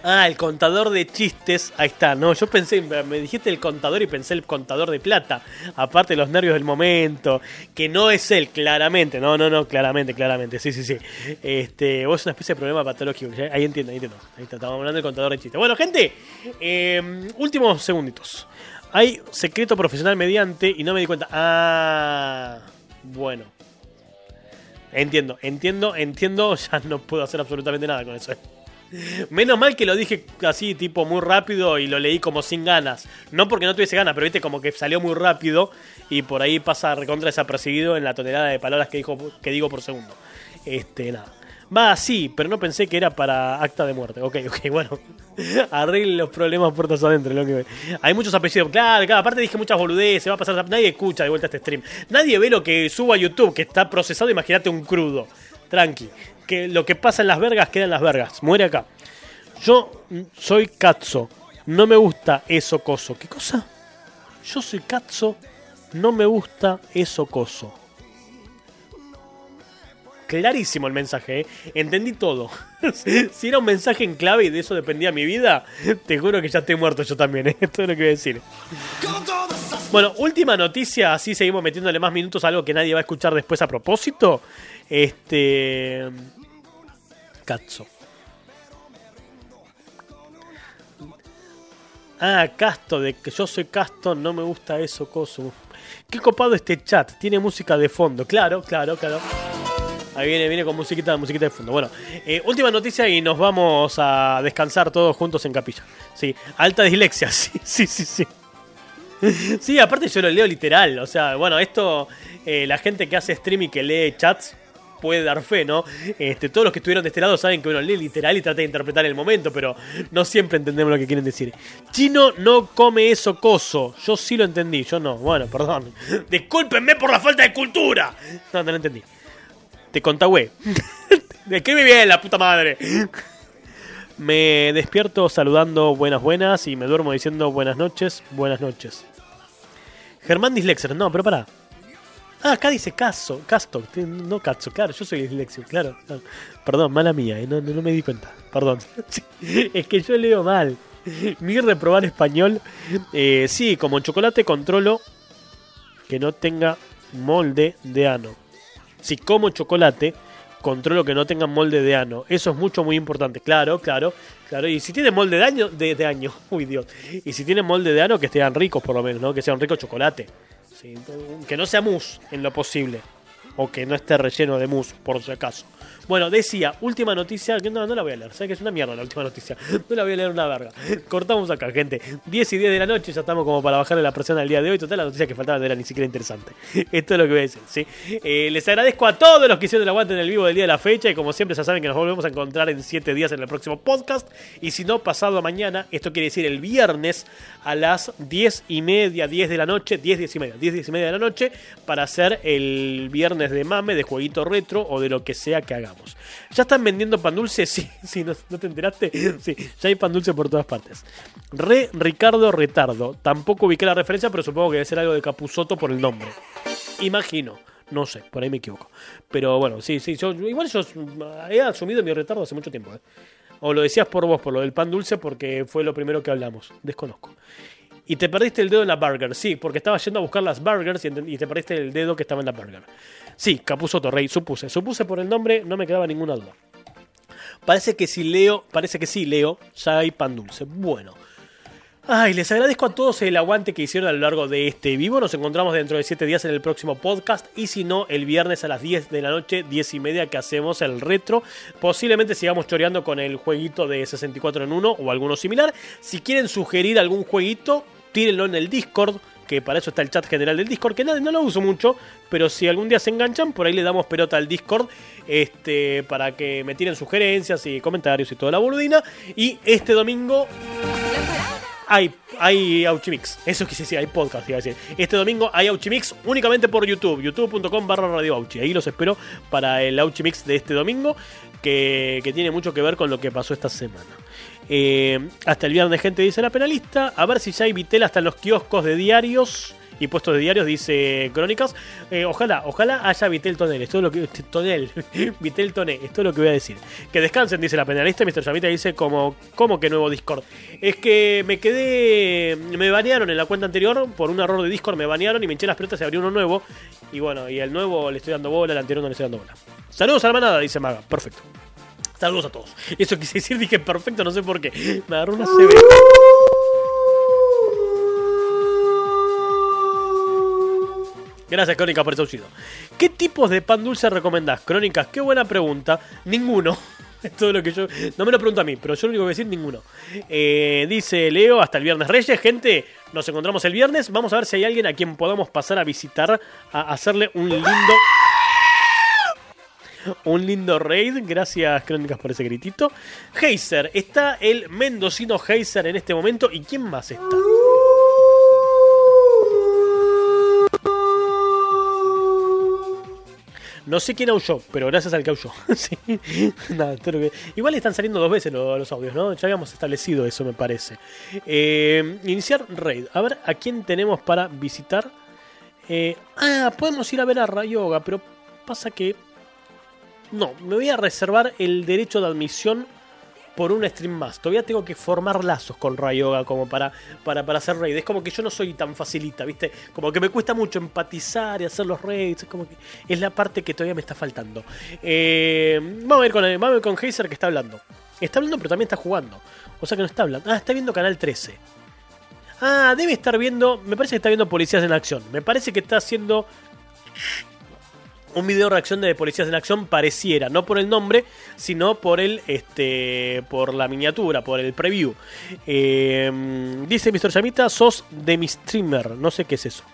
Ah, el contador de chistes. Ahí está. No, yo pensé, me dijiste el contador y pensé el contador de plata. Aparte los nervios del momento. Que no es él, claramente. No, no, no, claramente, claramente. Sí, sí, sí. Este, vos es una especie de problema patológico. Ahí entiendo, ahí entiendo. Ahí está, estamos hablando del contador de chistes. Bueno, gente, eh, últimos segunditos. Hay secreto profesional mediante y no me di cuenta. Ah, bueno. Entiendo, entiendo, entiendo. Ya no puedo hacer absolutamente nada con eso. Menos mal que lo dije así, tipo muy rápido y lo leí como sin ganas. No porque no tuviese ganas, pero viste como que salió muy rápido y por ahí pasa recontra desapercibido en la tonelada de palabras que, dijo, que digo por segundo. Este, nada. Va así, pero no pensé que era para acta de muerte. Ok, ok, bueno. Arreglen los problemas puertas adentro. Lo que... Hay muchos apellidos. Claro, claro, aparte dije muchas boludeces. Va a pasar. Nadie escucha de vuelta este stream. Nadie ve lo que subo a YouTube, que está procesado. Imagínate un crudo. Tranqui. Que lo que pasa en las vergas queda en las vergas. Muere acá. Yo mm, soy Katzo. No me gusta eso coso. ¿Qué cosa? Yo soy Katzo. No me gusta eso coso. Clarísimo el mensaje, ¿eh? entendí todo. si era un mensaje en clave y de eso dependía mi vida, te juro que ya estoy muerto yo también, ¿eh? Esto es lo que voy a decir. Bueno, última noticia, así seguimos metiéndole más minutos a algo que nadie va a escuchar después a propósito. Este. Katzo. Ah, Casto, de que yo soy Casto, no me gusta eso, coso. Qué copado este chat, tiene música de fondo. Claro, claro, claro. Ahí viene, viene con musiquita, musiquita de fondo. Bueno, eh, última noticia y nos vamos a descansar todos juntos en capilla. Sí, alta dislexia, sí, sí, sí, sí. Sí, aparte yo lo leo literal. O sea, bueno, esto, eh, la gente que hace stream y que lee chats puede dar fe, ¿no? Este, todos los que estuvieron de este lado saben que uno lee literal y trata de interpretar el momento, pero no siempre entendemos lo que quieren decir. Chino no come eso coso. Yo sí lo entendí, yo no. Bueno, perdón. Discúlpenme por la falta de cultura. No, no lo entendí. Te contagüé. Escribe bien, la puta madre. Me despierto saludando buenas buenas y me duermo diciendo buenas noches, buenas noches. Germán Dislexer, no, pero pará. Ah, acá dice caso, casto, no caso, claro, yo soy dislexio, claro. claro. Perdón, mala mía, eh, no, no, no me di cuenta, perdón. es que yo leo mal. Mi reprobar español, eh, sí, como chocolate controlo que no tenga molde de ano. Si como chocolate, controlo que no tengan molde de ano. Eso es mucho, muy importante. Claro, claro, claro. Y si tiene molde de año, de, año, uy Dios. Y si tiene molde de ano, que estén ricos por lo menos, ¿no? Que sean ricos chocolate. Que no sea mousse en lo posible. O que no esté relleno de mousse, por si acaso. Bueno, decía, última noticia, que no, no la voy a leer, sabes que es una mierda la última noticia, no la voy a leer una verga. Cortamos acá, gente. 10 y 10 de la noche, ya estamos como para bajarle la presión al día de hoy. Total, la noticia que faltaba no era ni siquiera interesante. Esto es lo que voy a decir, ¿sí? Eh, les agradezco a todos los que hicieron el aguante en el vivo del día de la fecha y como siempre ya saben que nos volvemos a encontrar en 7 días en el próximo podcast. Y si no, pasado mañana, esto quiere decir el viernes a las 10 y media, 10 de la noche, 10, 10 y media, 10, 10 y media de la noche, para hacer el viernes de mame, de jueguito retro o de lo que sea que hagamos. ¿Ya están vendiendo pan dulce? Sí, sí, ¿no, no te enteraste? Sí, ya hay pan dulce por todas partes. Re Ricardo Retardo. Tampoco ubiqué la referencia, pero supongo que debe ser algo de Capuzoto por el nombre. Imagino. No sé, por ahí me equivoco. Pero bueno, sí, sí. Yo, igual yo he asumido mi retardo hace mucho tiempo. ¿eh? O lo decías por vos, por lo del pan dulce, porque fue lo primero que hablamos. Desconozco. Y te perdiste el dedo en la burger. Sí, porque estaba yendo a buscar las burgers y, te perdiste el dedo que estaba en la burger. Sí, Capuzoto Rey, supuse. Supuse por el nombre, no me quedaba ninguna duda. Parece que si leo, parece que sí, leo, ya hay pan dulce. Bueno. Ay, les agradezco a todos el aguante que hicieron a lo largo de este vivo. Nos encontramos dentro de 7 días en el próximo podcast. Y si no, el viernes a las 10 de la noche, 10 y media, que hacemos el retro. Posiblemente sigamos choreando con el jueguito de 64 en 1 o alguno similar. Si quieren sugerir algún jueguito, tírenlo en el Discord. Que para eso está el chat general del Discord, que no, no lo uso mucho, pero si algún día se enganchan, por ahí le damos pelota al Discord este, para que me tiren sugerencias y comentarios y toda la boludina. Y este domingo hay, hay Auchimix. Eso quise decir, hay podcast, iba a decir. Este domingo hay Auchimix únicamente por YouTube, youtube.com barra Radio Auchi. Ahí los espero para el Auchimix de este domingo, que, que tiene mucho que ver con lo que pasó esta semana. Eh, hasta el viernes, gente, dice la penalista. A ver si ya hay Vitel hasta en los kioscos de diarios y puestos de diarios, dice Crónicas. Eh, ojalá, ojalá haya Vitel Tonel. Esto es lo que. Tonel. Vitel Tonel. Esto es lo que voy a decir. Que descansen, dice la penalista. Mr. Yamita dice como. ¿Cómo que nuevo Discord? Es que me quedé. Me banearon en la cuenta anterior. Por un error de Discord me banearon y me hinché las pelotas y abrió uno nuevo. Y bueno, y el nuevo le estoy dando bola, el anterior no le estoy dando bola. Saludos a la manada, dice Maga. Perfecto. Saludos a todos. Eso quise decir, dije perfecto, no sé por qué. Me agarró una CB. Gracias, Crónica, por ese auxilio. ¿Qué tipos de pan dulce recomendás? Crónicas, qué buena pregunta. Ninguno. Todo lo que yo. No me lo pregunto a mí, pero yo lo único que voy a decir, ninguno. Eh, dice Leo, hasta el viernes Reyes. Gente, nos encontramos el viernes. Vamos a ver si hay alguien a quien podamos pasar a visitar, a hacerle un lindo. Un lindo raid. Gracias, Crónicas, por ese gritito. Heiser. Está el mendocino Heiser en este momento. ¿Y quién más está? No sé quién aulló, pero gracias al que aulló. Sí. Igual están saliendo dos veces lo- los audios, ¿no? Ya habíamos establecido eso, me parece. Eh, iniciar raid. A ver, ¿a quién tenemos para visitar? Eh, ah, podemos ir a ver a Rayoga, pero pasa que... No, me voy a reservar el derecho de admisión por un stream más. Todavía tengo que formar lazos con Rayoga como para, para, para hacer raid. Es como que yo no soy tan facilita, ¿viste? Como que me cuesta mucho empatizar y hacer los raids. Es como que es la parte que todavía me está faltando. Eh, vamos, a ir con, vamos a ir con Heiser que está hablando. Está hablando, pero también está jugando. O sea que no está hablando. Ah, está viendo Canal 13. Ah, debe estar viendo. Me parece que está viendo Policías en Acción. Me parece que está haciendo un video reacción de Policías en Acción pareciera, no por el nombre, sino por el este por la miniatura, por el preview. Eh, dice Mr. Yamita, sos de mi streamer, no sé qué es eso.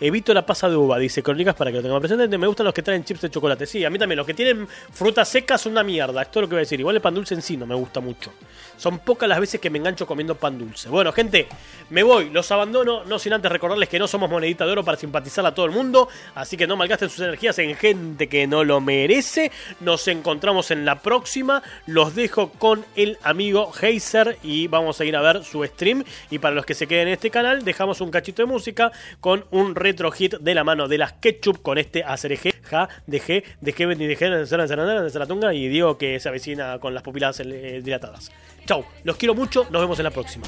Evito la pasa de uva, dice Crónicas para que lo tengan presente. Me gustan los que traen chips de chocolate. Sí, a mí también. Los que tienen frutas secas son una mierda. Esto es lo que voy a decir. Igual el pan dulce en sí no me gusta mucho. Son pocas las veces que me engancho comiendo pan dulce. Bueno, gente, me voy, los abandono. No sin antes recordarles que no somos monedita de oro para simpatizar a todo el mundo. Así que no malgasten sus energías en gente que no lo merece. Nos encontramos en la próxima. Los dejo con el amigo Heiser y vamos a ir a ver su stream. Y para los que se queden en este canal, dejamos un cachito de música con un retro hit de la mano de las ketchup con este ACRG, ja, de G, de G, de Zaratunga y Diego que se avecina con las pupilas eh, dilatadas. Chau, los quiero mucho, nos vemos en la próxima.